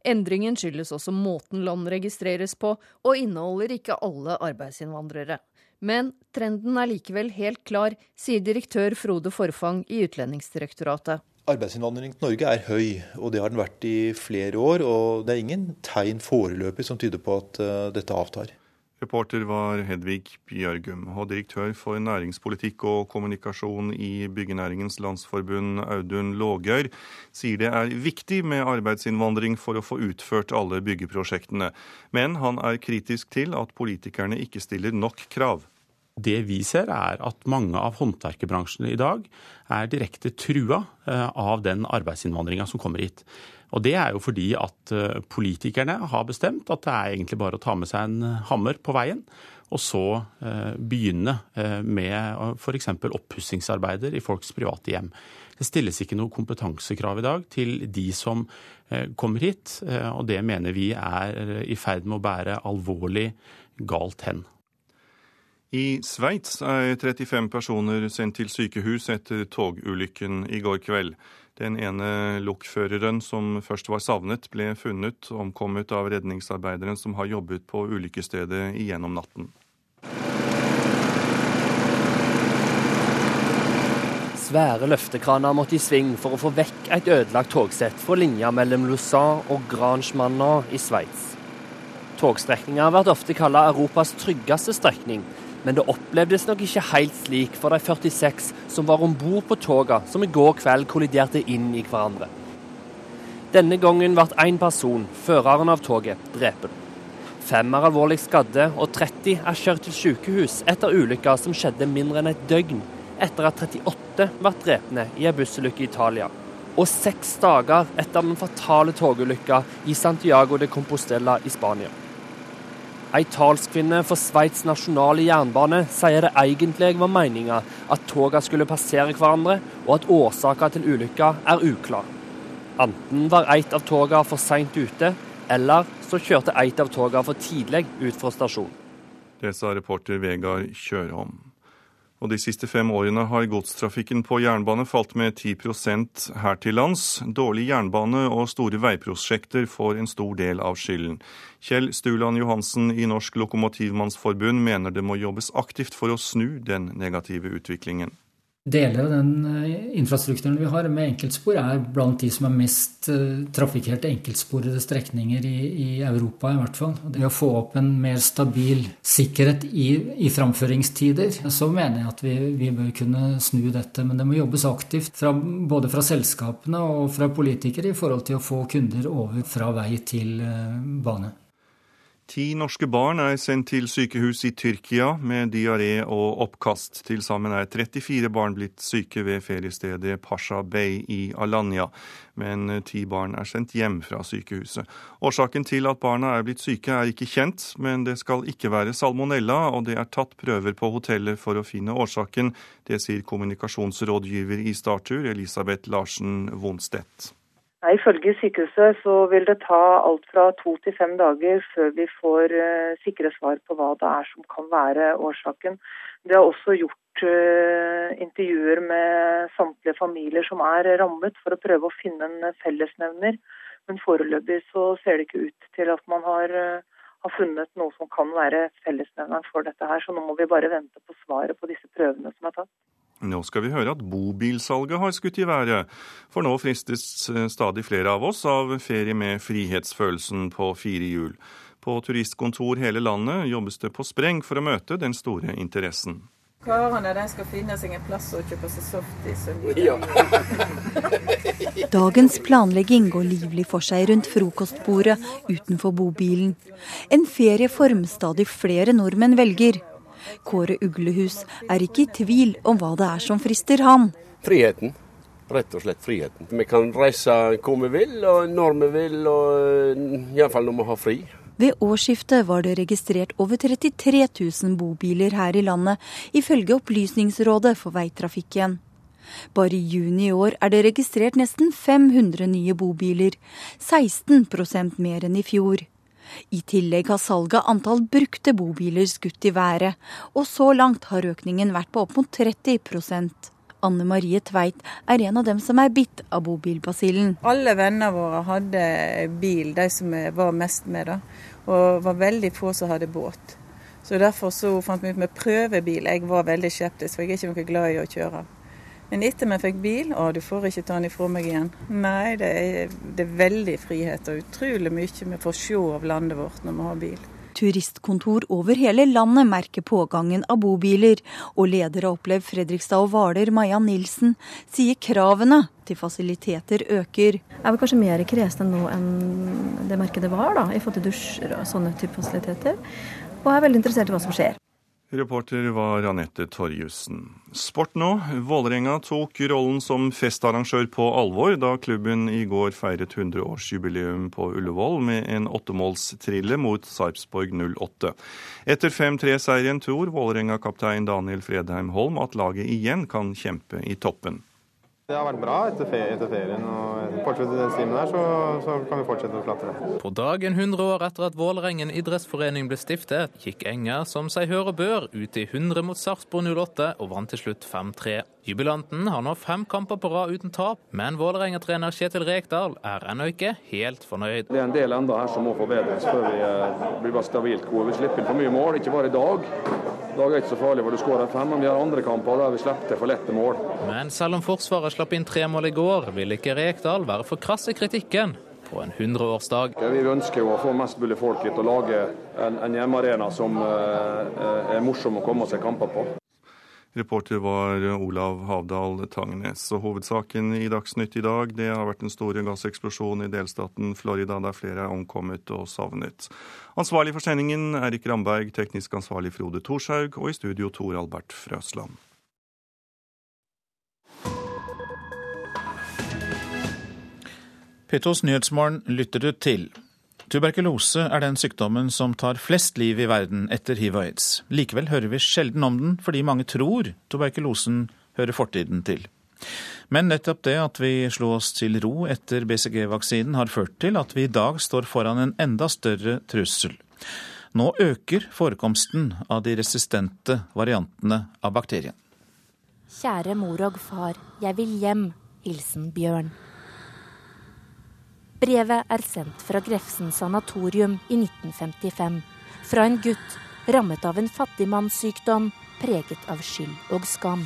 Endringen skyldes også måten land registreres på, og inneholder ikke alle arbeidsinnvandrere. Men trenden er likevel helt klar, sier direktør Frode Forfang i Utlendingsdirektoratet. Arbeidsinnvandringen til Norge er høy, og det har den vært i flere år. Og det er ingen tegn foreløpig som tyder på at uh, dette avtar. Reporter var Hedvig Bjørgum, og direktør for næringspolitikk og kommunikasjon i Byggenæringens Landsforbund, Audun Lågøyr, sier det er viktig med arbeidsinnvandring for å få utført alle byggeprosjektene. Men han er kritisk til at politikerne ikke stiller nok krav. Det vi ser, er at mange av håndverkerbransjene i dag er direkte trua eh, av den arbeidsinnvandringa som kommer hit. Og Det er jo fordi at eh, politikerne har bestemt at det er egentlig bare å ta med seg en hammer på veien, og så eh, begynne med f.eks. oppussingsarbeider i folks private hjem. Det stilles ikke noe kompetansekrav i dag til de som kommer hit, og det mener vi er i ferd med å bære alvorlig galt hen. I Sveits er 35 personer sendt til sykehus etter togulykken i går kveld. Den ene lokføreren som først var savnet, ble funnet omkommet av redningsarbeideren som har jobbet på ulykkesstedet igjennom natten. Svære løftekraner måtte i sving for å få vekk et ødelagt togsett fra linja mellom Lausanne og Grangemanna i Sveits. Togstrekninga har vært ofte kalt Europas tryggeste strekning, men det opplevdes nok ikke helt slik for de 46 som var om bord på toget som i går kveld kolliderte inn i hverandre. Denne gangen ble én person, føreren av toget, drept. Fem er alvorlig skadde, og 30 er kjørt til sykehus etter ulykka som skjedde mindre enn et døgn etter at 38 ble drepne i en bussulykke i Italia. Og seks dager etter den fatale togulykka i Santiago de Compostela i Spania. Ei talskvinne for Sveits nasjonale jernbane sier det egentlig var meninga at togene skulle passere hverandre, og at årsaka til ulykka er uklar. Enten var et av togene for seint ute, eller så kjørte et av togene for tidlig ut fra stasjonen. Det sa reporter Vegard Kjørholm. Og De siste fem årene har godstrafikken på jernbane falt med 10% her til lands. Dårlig jernbane og store veiprosjekter får en stor del av skylden. Kjell Stuland Johansen i Norsk Lokomotivmannsforbund mener det må jobbes aktivt for å snu den negative utviklingen. Deler av den eh, infrastrukturen vi har med enkeltspor, er blant de som er mest eh, trafikkerte enkeltsporede strekninger i, i, Europa, i hvert fall. Det å få opp en mer stabil sikkerhet i, i framføringstider, så mener jeg at vi, vi, bør kunne snu dette. Men det må jobbes aktivt, fra, både fra selskapene og fra politikere, i forhold til å få kunder over fra vei til eh, bane. Ti norske barn er sendt til sykehus i Tyrkia med diaré og oppkast. Til sammen er 34 barn blitt syke ved feriestedet Pasha Bay i Alanya, men ti barn er sendt hjem fra sykehuset. Årsaken til at barna er blitt syke er ikke kjent, men det skal ikke være salmonella, og det er tatt prøver på hotellet for å finne årsaken. Det sier kommunikasjonsrådgiver i Startur, Elisabeth Larsen Vonstedt. Nei, Ifølge sykehuset så vil det ta alt fra to til fem dager før vi får uh, sikre svar på hva det er som kan være årsaken. Det har også gjort uh, intervjuer med samtlige familier som er rammet, for å prøve å finne en fellesnevner. Men foreløpig så ser det ikke ut til at man har, uh, har funnet noe som kan være fellesnevneren for dette her. Så nå må vi bare vente på svaret på disse prøvene som er tatt. Nå skal vi høre at bobilsalget har skutt i været, for nå fristes eh, stadig flere av oss av ferie med frihetsfølelsen på fire hjul. På turistkontor hele landet jobbes det på spreng for å møte den store interessen. Karene de skal finne seg en plass å kjøpe seg softis. Ja. [laughs] Dagens planlegging går livlig for seg rundt frokostbordet utenfor bobilen. En ferieform stadig flere nordmenn velger. Kåre Uglehus er ikke i tvil om hva det er som frister han. Friheten. Rett og slett friheten. Vi kan reise hvor vi vil, og når vi vil, og iallfall når vi har fri. Ved årsskiftet var det registrert over 33 000 bobiler her i landet, ifølge Opplysningsrådet for veitrafikken. Bare i juni i år er det registrert nesten 500 nye bobiler, 16% mer enn i fjor. I tillegg har salget antall brukte bobiler skutt i været, og så langt har økningen vært på opp mot 30% Anne Marie Tveit er en av dem som er bitt av bobilbasillen. Alle vennene våre hadde bil, de som var mest med. da. Og var veldig få som hadde båt. Så Derfor så fant vi ut med prøvebil. Jeg var veldig skeptisk, for jeg er ikke noe glad i å kjøre. Men etter vi fikk bil, å du får ikke ta den ifra meg igjen. Nei, det er, det er veldig frihet og utrolig mye vi får se av landet vårt når vi har bil. Turistkontor over hele landet merker pågangen av bobiler, og leder av Opplev Fredrikstad og Hvaler, Maja Nilsen, sier kravene til fasiliteter øker. Jeg er kanskje mer kresen nå enn det markedet var, da, i forhold til dusjer og sånne type fasiliteter. Og jeg er veldig interessert i hva som skjer. Reporter var Anette Torjussen. Sport nå. Vålerenga tok rollen som festarrangør på alvor da klubben i går feiret 100-årsjubileum på Ullevål med en åttemålstrille mot Sarpsborg 08. Etter 5-3-seieren tror Vålerenga-kaptein Daniel Fredheim Holm at laget igjen kan kjempe i toppen. Det har vært bra etter, ferien. Etter ferien og fortsetter den stimen der, så, så, kan vi fortsette å klatre. På dagen 100 år etter at Vålerengen idrettsforening ble stiftet, gikk Enger som seg hør bør ut i 100 mot Sarpsborg 08 og vant til slutt 5-3. Jubilanten har nå fem kamper på rad uten tap, men Vålerenga-trener Kjetil Rekdal er ennå ikke helt fornøyd. Det er en del enda her som må forbedres før vi eh, blir bare stabilt gode. Vi slipper inn for mye mål, ikke bare i dag. I dag er ikke så farlig hvor du skårer fem, men vi har andre kamper der vi slipper til for lette mål. Men selv om Forsvaret slapp inn tre mål i går, vil ikke Rekdal være for krass i kritikken på en 100-årsdag. Vi ønsker å få mest mulig folk hit og lage en, en hjemmearena som uh, er morsom å komme seg kamper på. Reporter var Olav Havdal Tangnes. Og hovedsaken i Dagsnytt i dag det har vært den store gasseksplosjonen i delstaten Florida, der flere er omkommet og savnet. Ansvarlig for sendingen Erik Ramberg, teknisk ansvarlig Frode Thorshaug, og i studio Tor Albert Frøsland. P2s Nyhetsmorgen lytter du til. Tuberkulose er den sykdommen som tar flest liv i verden etter hiv og aids. Likevel hører vi sjelden om den, fordi mange tror tuberkulosen hører fortiden til. Men nettopp det at vi slo oss til ro etter BCG-vaksinen, har ført til at vi i dag står foran en enda større trussel. Nå øker forekomsten av de resistente variantene av bakterien. Kjære mor og far, jeg vil hjem. Hilsen Bjørn. Brevet er sendt fra Grefsen sanatorium i 1955. Fra en gutt rammet av en fattigmannssykdom preget av skyld og skam.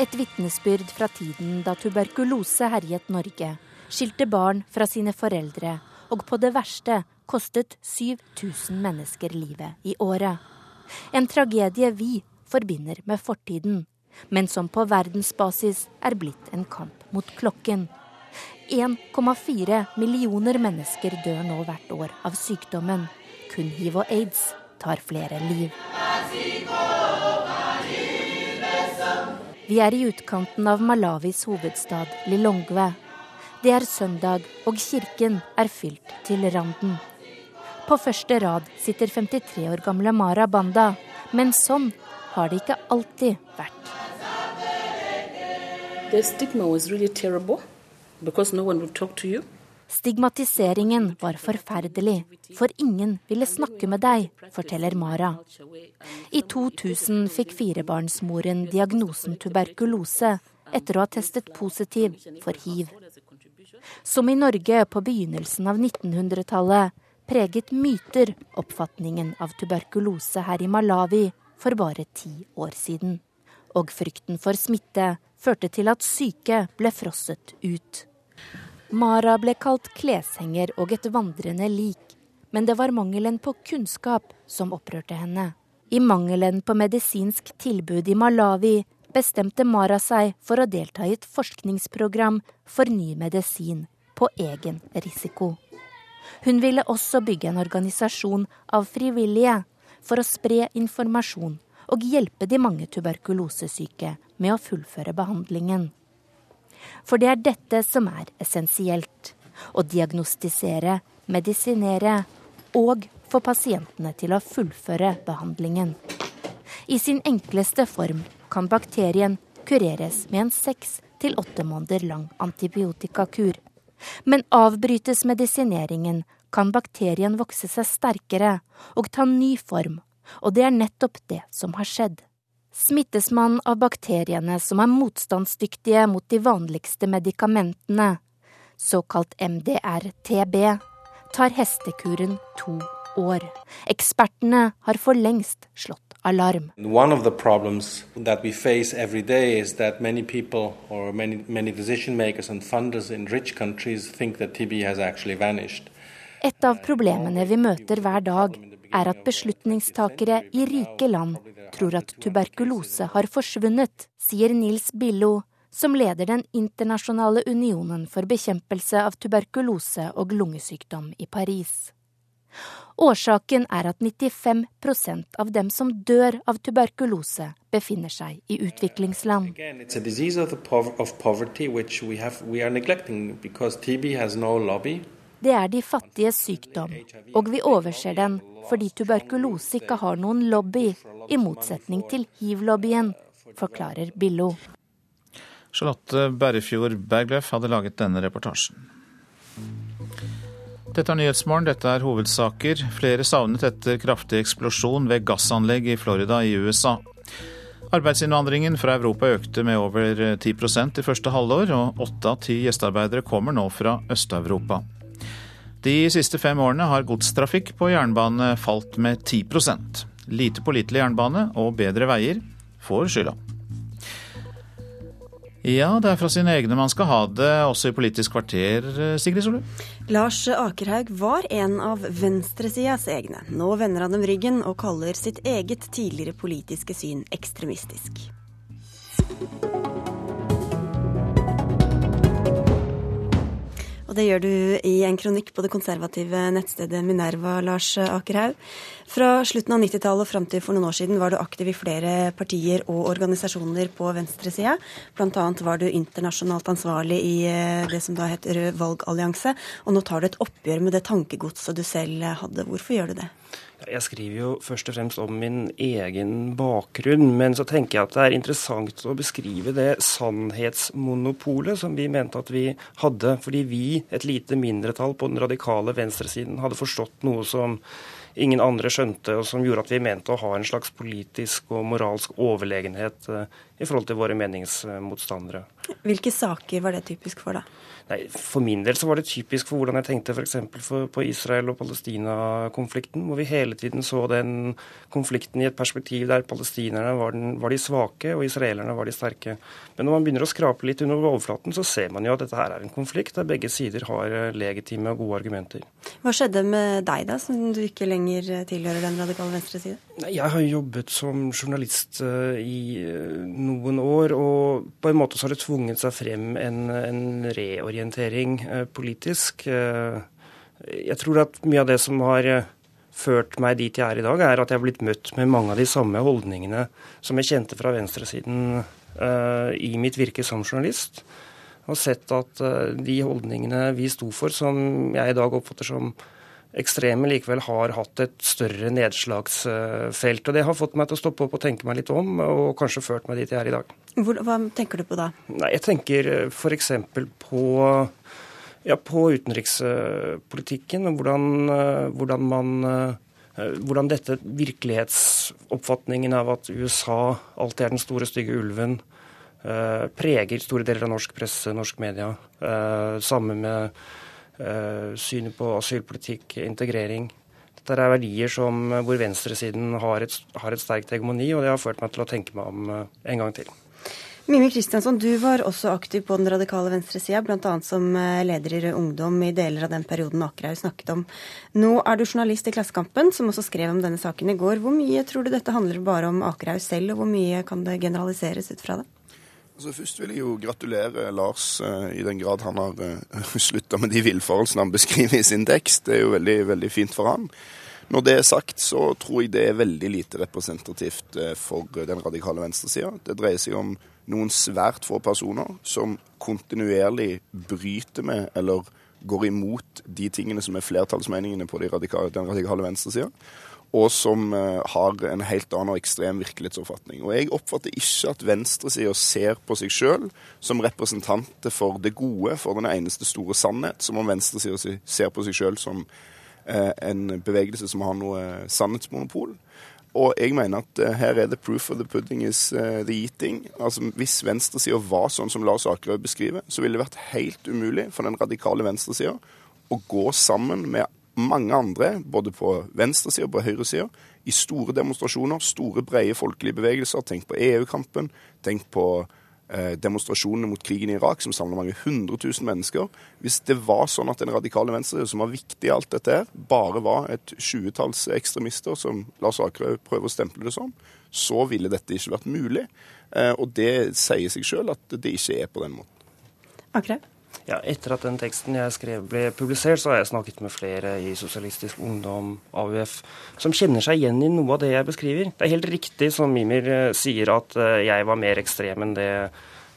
Et vitnesbyrd fra tiden da tuberkulose herjet Norge, skilte barn fra sine foreldre, og på det verste kostet 7000 mennesker livet i året. En tragedie vi forbinder med fortiden, men som på verdensbasis er blitt en kamp mot klokken. 1,4 millioner mennesker dør nå hvert år av sykdommen. Kun hiv og aids tar flere liv. Vi er i utkanten av Malawis hovedstad Lilongwe. Det er søndag, og kirken er fylt til randen. På første rad sitter 53 år gamle Mara Banda, men sånn har det ikke alltid vært. The stigma was really terrible. Stigmatiseringen var forferdelig, for ingen ville snakke med deg, forteller Mara. I 2000 fikk firebarnsmoren diagnosen tuberkulose etter å ha testet positiv for hiv. Som i Norge på begynnelsen av 1900-tallet preget myter oppfatningen av tuberkulose her i Malawi for bare ti år siden. Og frykten for smitte førte til at syke ble frosset ut. Mara ble kalt kleshenger og et vandrende lik, men det var mangelen på kunnskap som opprørte henne. I mangelen på medisinsk tilbud i Malawi bestemte Mara seg for å delta i et forskningsprogram for ny medisin på egen risiko. Hun ville også bygge en organisasjon av frivillige for å spre informasjon og hjelpe de mange tuberkulosesyke med å fullføre behandlingen. For det er dette som er essensielt. Å diagnostisere, medisinere og få pasientene til å fullføre behandlingen. I sin enkleste form kan bakterien kureres med en seks til åtte måneder lang antibiotikakur. Men avbrytes medisineringen, kan bakterien vokse seg sterkere og ta ny form, og det er nettopp det som har skjedd. Smittes man av bakteriene som er motstandsdyktige mot de vanligste medikamentene, såkalt MDR-TB, tar hestekuren to år. Ekspertene har for lengst slått alarm. One of the problems that we face every day is that many people or many, many decision makers and funders in rich countries think that TB has actually vanished. Et av problemene vi møter hver dag, er at beslutningstakere i rike land tror at tuberkulose har forsvunnet, sier Nils Billo, som leder Den internasjonale unionen for bekjempelse av tuberkulose og lungesykdom i Paris. Årsaken er at 95% av dem som dør av tuberkulose, befinner seg i utviklingsland. Det er de fattiges sykdom, og vi overser den fordi tuberkulose ikke har noen lobby, i motsetning til hiv-lobbyen, forklarer Billo. Charlotte Berrefjord Bergløff hadde laget denne reportasjen. Dette er Nyhetsmorgen, dette er hovedsaker. Flere savnet etter kraftig eksplosjon ved gassanlegg i Florida i USA. Arbeidsinnvandringen fra Europa økte med over 10% i første halvår, og åtte av ti gjestearbeidere kommer nå fra Øst-Europa. De siste fem årene har godstrafikk på jernbane falt med 10% Lite pålitelig jernbane og bedre veier får skylda. Ja, det er fra sine egne man skal ha det, også i Politisk kvarter, Sigrid Solund? Lars Akerhaug var en av venstresidas egne. Nå vender han dem ryggen og kaller sitt eget tidligere politiske syn ekstremistisk. Og det gjør du i en kronikk på det konservative nettstedet Minerva, Lars Akerhaug. Fra slutten av 90-tallet og fram til for noen år siden var du aktiv i flere partier og organisasjoner på venstresida. Bl.a. var du internasjonalt ansvarlig i eh, det som da het Rød valgallianse. Og nå tar du et oppgjør med det tankegodset du selv hadde. Hvorfor gjør du det? Jeg skriver jo først og fremst om min egen bakgrunn, men så tenker jeg at det er interessant å beskrive det sannhetsmonopolet som vi mente at vi hadde, fordi vi, et lite mindretall på den radikale venstresiden, hadde forstått noe som ingen andre skjønte, og som gjorde at vi mente å ha en slags politisk og moralsk overlegenhet eh, i forhold til våre meningsmotstandere. Hvilke saker var det typisk for, da? Nei, For min del så var det typisk for hvordan jeg tenkte f.eks. på Israel- og Palestina-konflikten, hvor vi hele tiden så den konflikten i et perspektiv der palestinerne var, den, var, de svake og israelerne var de sterke. Men når man begynner å skrape litt under overflaten, så ser man jo at dette her er en konflikt der begge sider har eh, legitime og gode argumenter. Hva skjedde med deg da, som du ikke lenger tilhører den radikale venstre side? Jeg har jobbet som journalist uh, i uh, noen år, og på en måte så har det tvunget seg frem en, en reorientering eh, politisk. Eh, jeg tror at mye av det som har eh, ført meg dit jeg er i dag, er at jeg har blitt møtt med mange av de samme holdningene som jeg kjente fra venstresiden i mitt virke som journalist. Og sett at de holdningene vi sto for, som jeg i dag oppfatter som ekstreme, likevel har hatt et større nedslagsfelt. Og det har fått meg til å stoppe opp og tenke meg litt om, og kanskje ført meg dit jeg er i dag. Hvor, hva tenker du på da? Nei, Jeg tenker eh, f.eks. på, ja, på utenrikspolitikken. og hvordan, eh, hvordan man eh, hvordan dette virkelighetsoppfatningen av at USA alltid er den store, stygge ulven, preger store deler av norsk presse, norsk media. Sammen med synet på asylpolitikk, integrering. Dette er verdier som, hvor venstresiden har et, har et sterkt hegemoni, og det har ført meg til å tenke meg om en gang til. Mimi Kristiansson, du var også aktiv på den radikale venstresida, bl.a. som eh, leder i Rød Ungdom i deler av den perioden Akerhaug snakket om. Nå er du journalist i Klassekampen, som også skrev om denne saken i går. Hvor mye tror du dette handler bare om Akerhaug selv, og hvor mye kan det generaliseres ut fra det? Altså Først vil jeg jo gratulere Lars uh, i den grad han har [laughs] uh, slutta med de villfarelsene han beskriver i sin tekst. Det er jo veldig, veldig fint for han. Når det er sagt, så tror jeg det er veldig lite representativt uh, for den radikale venstresida. Det dreier seg om noen svært få personer som kontinuerlig bryter med eller går imot de tingene som er flertallsmeningene på de radikale, den radikale venstresida, og som uh, har en helt annen og ekstrem virkelighetsoppfatning. Og Jeg oppfatter ikke at venstresida ser på seg sjøl som representanter for det gode, for den eneste store sannhet, som om venstresida ser på seg sjøl som uh, en bevegelse som har noe sannhetsmonopol. Og jeg mener at uh, her er det proof of the pudding is uh, the eating. Altså Hvis venstresida var sånn som Lars Akerøy beskriver, så ville det vært helt umulig for den radikale venstresida å gå sammen med mange andre, både på venstresida og på høyresida, i store demonstrasjoner, store, brede folkelige bevegelser. Tenk på EU-kampen. Tenk på Eh, demonstrasjonene mot krigen i Irak, som samla mange hundre tusen mennesker. Hvis det var sånn at den radikale venstre, som var viktig i alt dette her, bare var et tjuetalls ekstremister, som Lars Akerøy prøver å stemple det som, så ville dette ikke vært mulig. Eh, og det sier seg sjøl at det ikke er på den måten. Akerøy? Ja, Etter at den teksten jeg skrev ble publisert, så har jeg snakket med flere i Sosialistisk Ungdom, AUF, som kjenner seg igjen i noe av det jeg beskriver. Det er helt riktig som Mimir eh, sier, at eh, jeg var mer ekstrem enn det,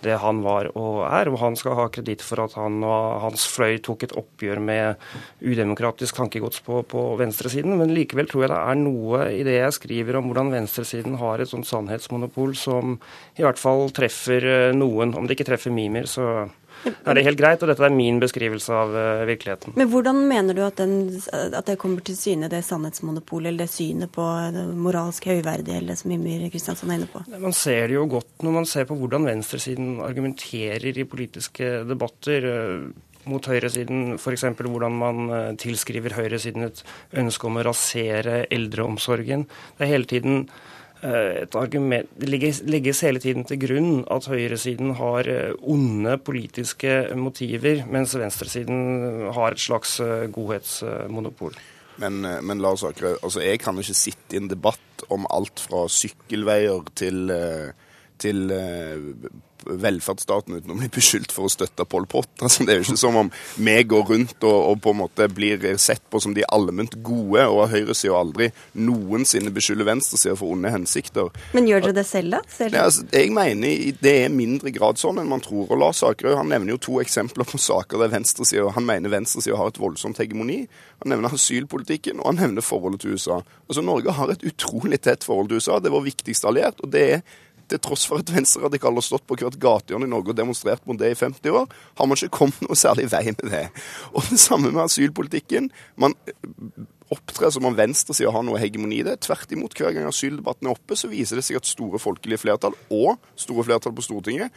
det han var og er. Og han skal ha kreditt for at han og hans fløy tok et oppgjør med udemokratisk tankegods på, på venstresiden. Men likevel tror jeg det er noe i det jeg skriver om hvordan venstresiden har et sånt sannhetsmonopol som i hvert fall treffer eh, noen. Om det ikke treffer Mimir, så [laughs] er det helt greit, og dette er min beskrivelse av uh, virkeligheten. Men hvordan mener du at, den, at, det kommer til syne, det sannhetsmonopolet, eller det synet på det moralsk høyverdige, eller det som Ymir Kristiansen er inne på? Man ser det jo godt når man ser på hvordan venstresiden argumenterer i politiske debatter. Uh, mot høyresiden, f.eks. hvordan man tilskriver høyresiden et ønske om å rasere eldreomsorgen. Det er hele tiden Eh, et argument, Det legges hele tiden til grunn at høyresiden har eh, onde politiske motiver, mens venstresiden har et slags eh, godhetsmonopol. Men, men Lars Akre, altså jeg kan ikke sitte i en debatt om alt fra sykkelveier til, til velferdsstaten uten å bli beskyldt for å støtte Pol Pot. [laughs] Altså, det er jo ikke som om vi går rundt og, og på en måte blir sett på som de allment gode, og høyresida aldri noensinne beskylder venstresida for onde hensikter. Men gjør dere det selv, da? Ja, altså, jeg mener det er mindre grad sånn enn man tror. Og Lars Akerø han nevner jo to eksempler på saker der venstresida han mener venstresida har et voldsomt hegemoni. Han nevner asylpolitikken, og han nevner forholdet til USA. Altså, Norge har et utrolig tett forhold til USA. Det er vår viktigste alliert. og det er til tross for at venstreradikale har stått på hvert gatehjørne i Norge og demonstrert mot det i 50 år, har man ikke kommet noe særlig vei med det. Og det samme med asylpolitikken. Man opptrer som om venstresida har noe hegemoni i det. Tvert imot, hver gang asyldebatten er oppe, så viser det seg at store folkelige flertall, og store flertall på Stortinget,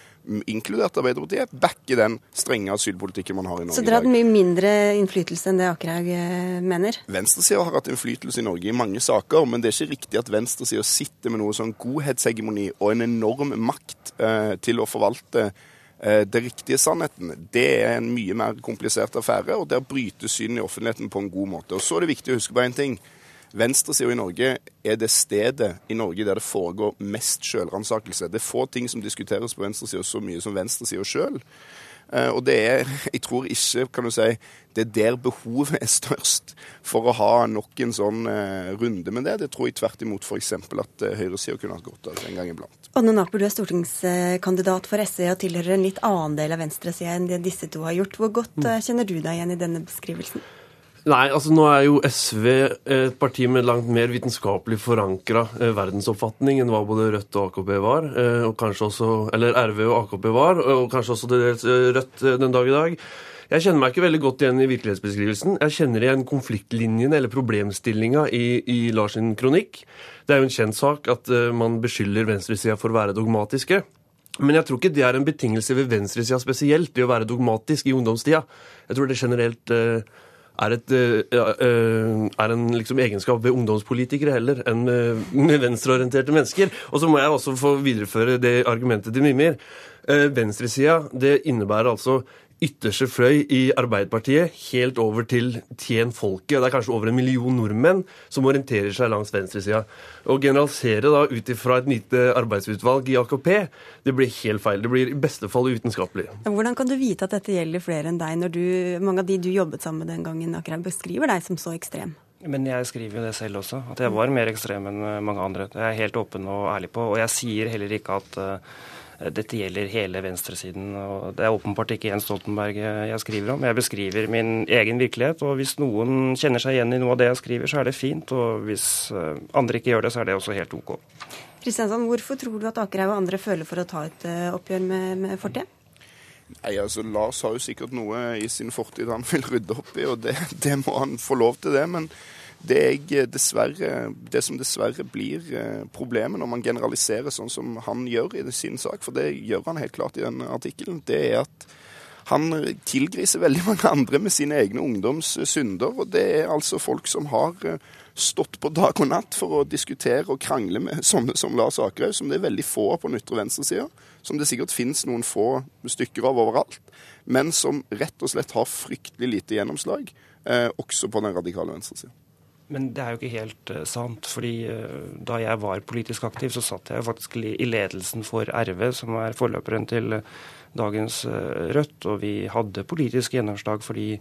inkludert Arbeiderpartiet, backer den strenge asylpolitikken man har i Norge. i dag. Så dere har hatt mye mindre innflytelse enn det Akerhaug eh, mener? Venstresida har hatt innflytelse i Norge i mange saker, men det er ikke riktig at venstresida sitter med noe sånn godhetshegemoni og en enorm makt eh, til å forvalte det riktige sannheten det er en mye mer komplisert affære, og der brytes synet i offentligheten på en god måte. Og Så er det viktig å huske på én ting. Venstresida i Norge er det stedet i Norge der det foregår mest selvransakelse. Det er få ting som diskuteres på venstresida så mye som venstresida sjøl. Eh, og det er, [laughs] jeg tror ikke, kan du si, det er der behovet er størst for å ha nok en sånn eh, runde med det. Det tror jeg tvert imot f.eks. at eh, høyresida kunne hatt godt av en gang iblant. Anne Naper, du er stortingskandidat for SV og tilhører en litt annen del av venstresida enn det disse to har gjort. Hvor godt mm. kjenner du deg igjen i denne beskrivelsen? Nei, altså nå er jo SV et parti med langt mer vitenskapelig forankra eh, verdensoppfatning enn hva både Rødt og AKP var. Eh, og kanskje også, Eller RV og AKP var, og kanskje også dels eh, Rødt den dag i dag. Jeg kjenner meg ikke veldig godt igjen i virkelighetsbeskrivelsen. Jeg kjenner igjen konfliktlinjene eller problemstillinga i, i Lars sin kronikk. Det er jo en kjent sak at man beskylder venstresida for å være dogmatiske. Men jeg tror ikke det er en betingelse ved venstresida spesielt, det å være dogmatisk i ungdomstida. Jeg tror det generelt er, et, uh, er en liksom egenskap ved ungdomspolitikere heller enn med [laughs] venstreorienterte mennesker. Og så må jeg også få videreføre det argumentet til Mimir. Venstresida det innebærer altså ytterste fløy i Arbeiderpartiet helt over til tjen folket. Det er kanskje over en million nordmenn som orienterer seg langs venstresida. Å generalisere da ut ifra et lite arbeidsutvalg i AKP, det blir helt feil. Det blir i beste fall utenskapelig. Hvordan kan du vite at dette gjelder flere enn deg, når du, mange av de du jobbet sammen med den gangen, akkurat beskriver deg som så ekstrem? Men jeg skriver jo det selv også, at jeg var mer ekstrem enn mange andre. Det er jeg helt åpen og ærlig på. Og jeg sier heller ikke at uh, dette gjelder hele venstresiden. og Det er åpenbart ikke Jens Stoltenberg jeg skriver om. Jeg beskriver min egen virkelighet. og Hvis noen kjenner seg igjen i noe av det jeg skriver, så er det fint. Og hvis eh, andre ikke gjør det, så er det også helt OK. Kristiansand, hvorfor tror du at Akerhaug og andre føler for å ta et eh, oppgjør med, med fortida? Nei, altså Lars har jo sikkert noe i sin fortid han vil rydde opp i, og det, det må han få lov til, det. Men Det, dessverre, det som dessverre blir problemet når man generaliserer sånn som han gjør i sin sak, for det gjør han helt klart i den artikkelen, det er at han tilgriser veldig [laughs] mange andre med sine egne ungdoms synder. Og det er altså folk som har stått på dag og natt for å diskutere og krangle med [laughs] sånne som Lars Akerhaug, som det er veldig få på den ytre venstresida, som det sikkert finnes noen få stykker av overalt, men som rett og slett har fryktelig lite gjennomslag, eh, også på den radikale venstresida. Men det er jo ikke helt uh, sant. fordi uh, da jeg var politisk aktiv, så satt jeg faktisk i ledelsen for RV, som er forløperen til uh, dagens Rødt. Og vi hadde politisk gjennomslag for de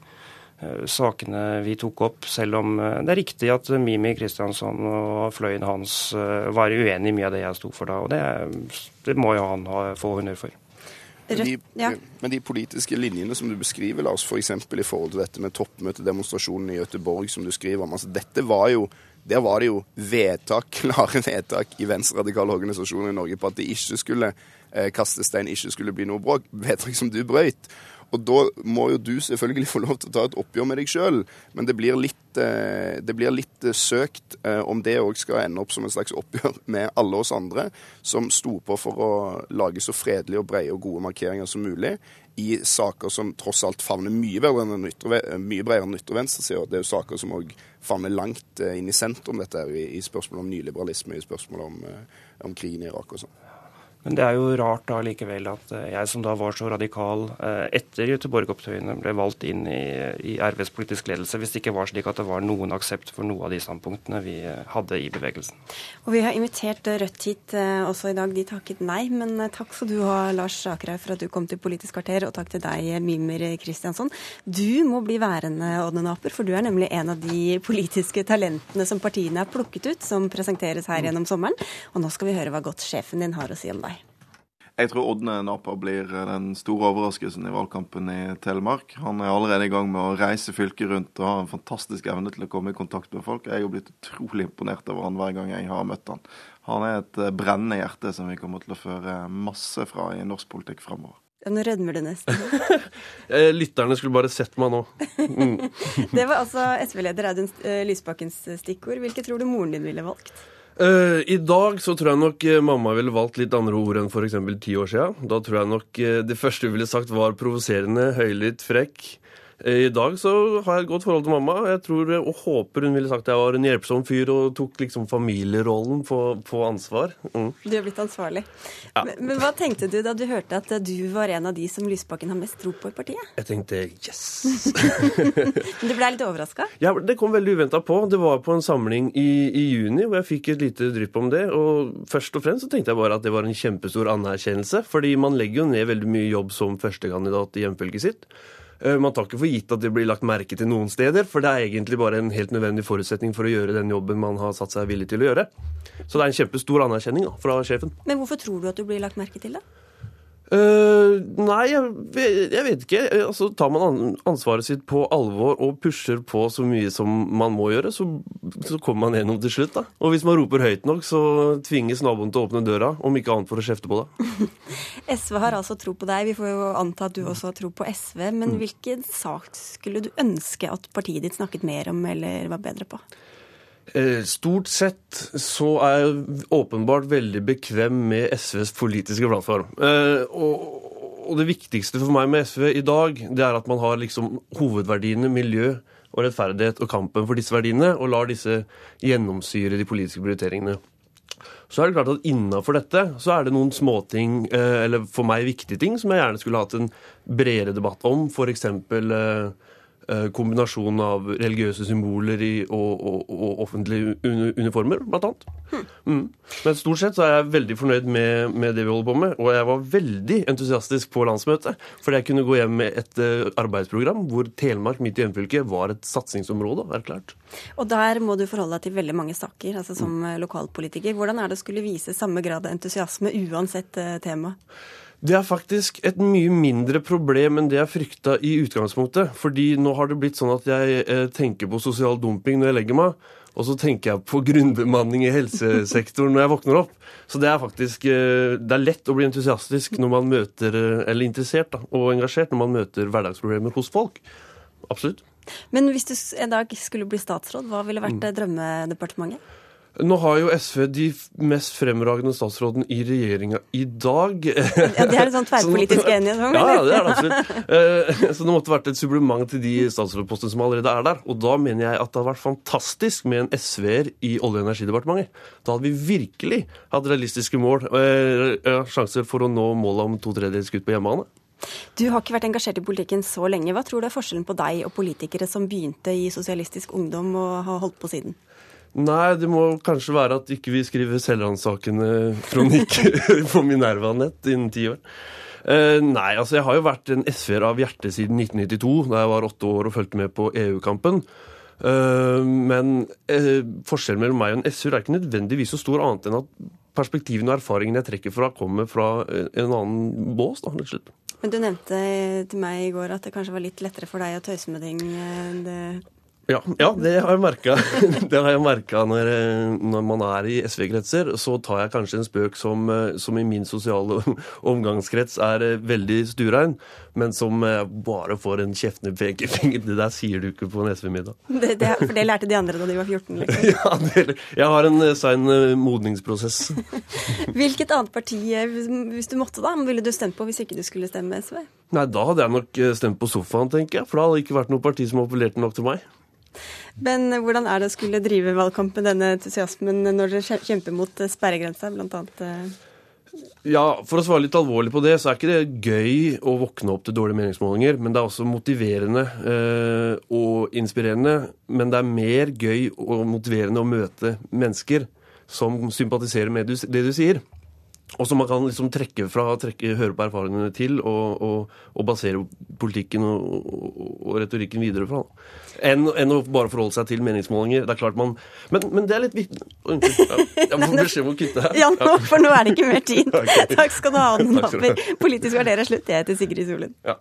sakene vi tok opp, selv om eh, det er riktig at Mimi Kristiansson og fløyen hans eh, var uenig i mye av det jeg sto for da. Og det, det må jo han ha, få honnør for. Men de, ja. men de, politiske linjene som du beskriver, Lars, f.eks. For i forhold til dette med toppmøtedemonstrasjonen i Gøteborg, som du skriver om, altså dette var jo der var det jo vedtak, [laughs] klare vedtak i venstreradikale organisasjoner i Norge på at det ikke skulle eh, kaste stein, ikke skulle bli noe bråk. Vedtak som du brøyt. Og da må jo du selvfølgelig [laughs] få lov til å ta et oppgjør med deg sjøl, men det blir litt, eh, det blir litt eh, søkt eh, om det òg skal ende opp som en slags [laughs] oppgjør med alle oss andre som sto på for å lage så fredelige og brede og gode markeringer som mulig i saker som tross alt favner mye bredere enn ytre, mye bredere enn ytre. Det er jo saker som òg favner langt inn i sentrum, dette i, i spørsmål om nyliberalisme, i spørsmålet om, om krigen i Irak og sånn. Men det er jo rart da likevel at eh, jeg som da var så radikal eh, etter Göteborg-opptøyene, ble valgt inn i, i, RVs politisk ledelse, hvis det ikke var slik at det var noen aksept for noe av de standpunktene vi eh, hadde i bevegelsen. Og Vi har invitert Rødt hit også i dag. De takket nei. Men takk skal du ha, Lars Akerhaug, for at du kom til Politisk kvarter, og takk til deg, Mimer Kristiansson. Du må bli værende, Odne Naper, for du er nemlig en av de politiske talentene som partiene har plukket ut, som presenteres her gjennom sommeren. Og nå skal vi høre hva godt sjefen din har å si om deg. Jeg tror Ådne Napa blir den store overraskelsen i valgkampen i Telemark. Han er allerede i gang med å reise fylket rundt og har en fantastisk evne til å komme i kontakt med folk. Jeg har blitt utrolig imponert over han hver gang jeg har møtt han. Han er et eh, brennende hjerte som vi kommer til å føre masse fra i norsk politikk framover. Nå rødmer du nesten. [laughs] Eh, lytterne skulle bare sett meg nå. Mm. [laughs] det var altså SV-leder Audun eh, Lysbakkens stikkord. Hvilke tror du moren din ville valgt? Uh, I dag så tror jeg nok uh, mamma ville valgt litt andre ord enn f.eks. ti år siden. Da tror jeg nok uh, det første hun ville sagt var provoserende, høylytt, frekk. I dag så har jeg et godt forhold til mamma. Jeg tror og håper hun ville sagt at jeg var en hjelpsom fyr og tok liksom familierollen på, på ansvar. Mm. Du er blitt ansvarlig. Ja. Men, men, hva tenkte du da du hørte at du var en av de som Lysbakken har mest tro på i partiet? Jeg tenkte yes! [laughs] men du ble litt overraska? Ja, det kom veldig uventa på. Det var på en samling i, i, juni hvor jeg fikk et lite drypp om det. Og først og fremst så tenkte jeg bare at det var en kjempestor anerkjennelse. Fordi man legger jo ned veldig mye jobb som førstekandidat i hjemfylket sitt. Eh, man tar ikke for gitt at det blir lagt merke til noen steder, for det er egentlig bare en helt nødvendig forutsetning for å gjøre den jobben man har satt seg villig til å gjøre. Så det er en kjempestor anerkjenning da, fra sjefen. Men hvorfor tror du at du blir lagt merke til, da? Uh, nei, jeg, jeg, vet ikke. Altså, tar man ansvaret sitt på alvor og pusher på så mye som man må gjøre, så, så kommer man gjennom til slutt. da. Og hvis man roper høyt nok, så tvinges naboen til å åpne døra, om ikke annet for å kjefte på det. [laughs] SV har altså tro på deg. Vi får jo anta at du også har tro på SV. Men mm. hvilken sak skulle du ønske at partiet ditt snakket mer om, eller var bedre på? Eh, stort sett så er jeg åpenbart veldig bekvem med SVs politiske plattform. Eh, og det viktigste for meg med SV i dag, det er at man har liksom hovedverdiene miljø og rettferdighet og kampen for disse verdiene, og lar disse gjennomsyre de politiske prioriteringene. Så er det klart at innafor dette så er det noen småting, eh, eller for meg viktige ting, som jeg gjerne skulle hatt en bredere debatt om. F.eks. Eh, Eh, kombinasjon av religiøse symboler i, og, og, og, offentlige uniformer, blant annet. Hmm. Mm. Men stort sett så er jeg veldig fornøyd med, med, det vi holder på med. Og jeg var veldig entusiastisk på landsmøtet, fordi jeg kunne gå hjem med et uh, arbeidsprogram hvor Telemark, mitt hjemfylke, var et satsingsområde erklært. Og der må du forholde deg til veldig mange saker, altså som mm. lokalpolitiker. Hvordan er det å skulle vise samme grad av entusiasme uansett uh, tema? Det er faktisk et mye mindre problem enn det jeg frykta i utgangspunktet. Fordi nå har det blitt sånn at jeg eh, tenker på sosial dumping når jeg legger meg. Og så tenker jeg på [laughs] grunnbemanning i helsesektoren når jeg våkner opp. Så det er faktisk eh, det er lett å bli entusiastisk når man møter, eh, eller interessert da, og engasjert når man møter hverdagsproblemer hos folk. Absolutt. Men hvis du en dag skulle bli statsråd, hva ville vært drømmedepartementet? Nå har jo SV de mest fremragende statsrådene i regjeringa i dag. Ja, Det er en sånn [laughs] tverrpolitisk enighet om? Ja, det er det absolutt. Så det måtte vært et supplement til de statsrådpostene som allerede er der. Og da mener jeg at det hadde vært fantastisk med en SV-er i Olje- og energidepartementet. Da hadde vi virkelig hatt realistiske mål, sjanser for å nå målet om to tredjedels kutt på hjemmebane. Du har ikke vært engasjert i politikken så lenge. Hva tror du er forskjellen på deg og politikere som begynte i Sosialistisk Ungdom og har holdt på siden? Nei, det må kanskje være at ikke vi skriver selvransakende kronikker [laughs] på Minerva-nett innen ti år. Uh, nei, altså jeg har jo vært en SV-er av hjerte siden 1992, da jeg var åtte år og fulgte med på EU-kampen. Uh, men uh, forskjellen mellom meg og en SV-er er ikke nødvendigvis så stor, annet enn at perspektivene og erfaringene jeg trekker fra, kommer fra en annen bås. da, rett og. Men du nevnte til meg i går at det kanskje var litt lettere for deg å tøyse med ting enn det ja, ja, det har jeg merka. [laughs] Det har jeg merka når, når, man er i SV-kretser. Så tar jeg kanskje en spøk som, som, i min sosiale [laughs] omgangskrets er veldig sturein, men som bare får en kjeftende pekefinger. Det der sier du ikke på en SV-middag. Det, det, for det lærte de andre da de var 14? Liksom. [laughs] Ja, det, jeg har en sein modningsprosess. Hvilket annet parti, hvis du måtte da, ville du stemt på hvis ikke du skulle stemme SV? Nei, da hadde jeg nok stemt på sofaen, tenker jeg. For da hadde det ikke vært noe parti som appellerte nok til meg. Men hvordan er det å skulle drive valgkamp med denne entusiasmen når dere kjemper mot sperregrensa, bl.a.? Ja, for å svare litt alvorlig på det, så er ikke det gøy å våkne opp til dårlige meningsmålinger. Men det er også motiverende eh, og inspirerende. Men det er mer gøy og motiverende å møte mennesker som sympatiserer med det du sier. Og som man kan liksom trekke fra, trekke, høre på erfaringene til, og, og, og basere politikken og, og, retorikken videre fra. Enn, enn, å bare forholde seg til meningsmålinger. Det er klart man Men, men det er litt viktig. Jeg [laughs] få beskjed om å kutte her. Ja, nå, for nå er det ikke mer [laughs] tid. Takk skal du ha, Anne Napper. Politisk kvarter er slutt. Jeg heter Sigrid Solund. Ja.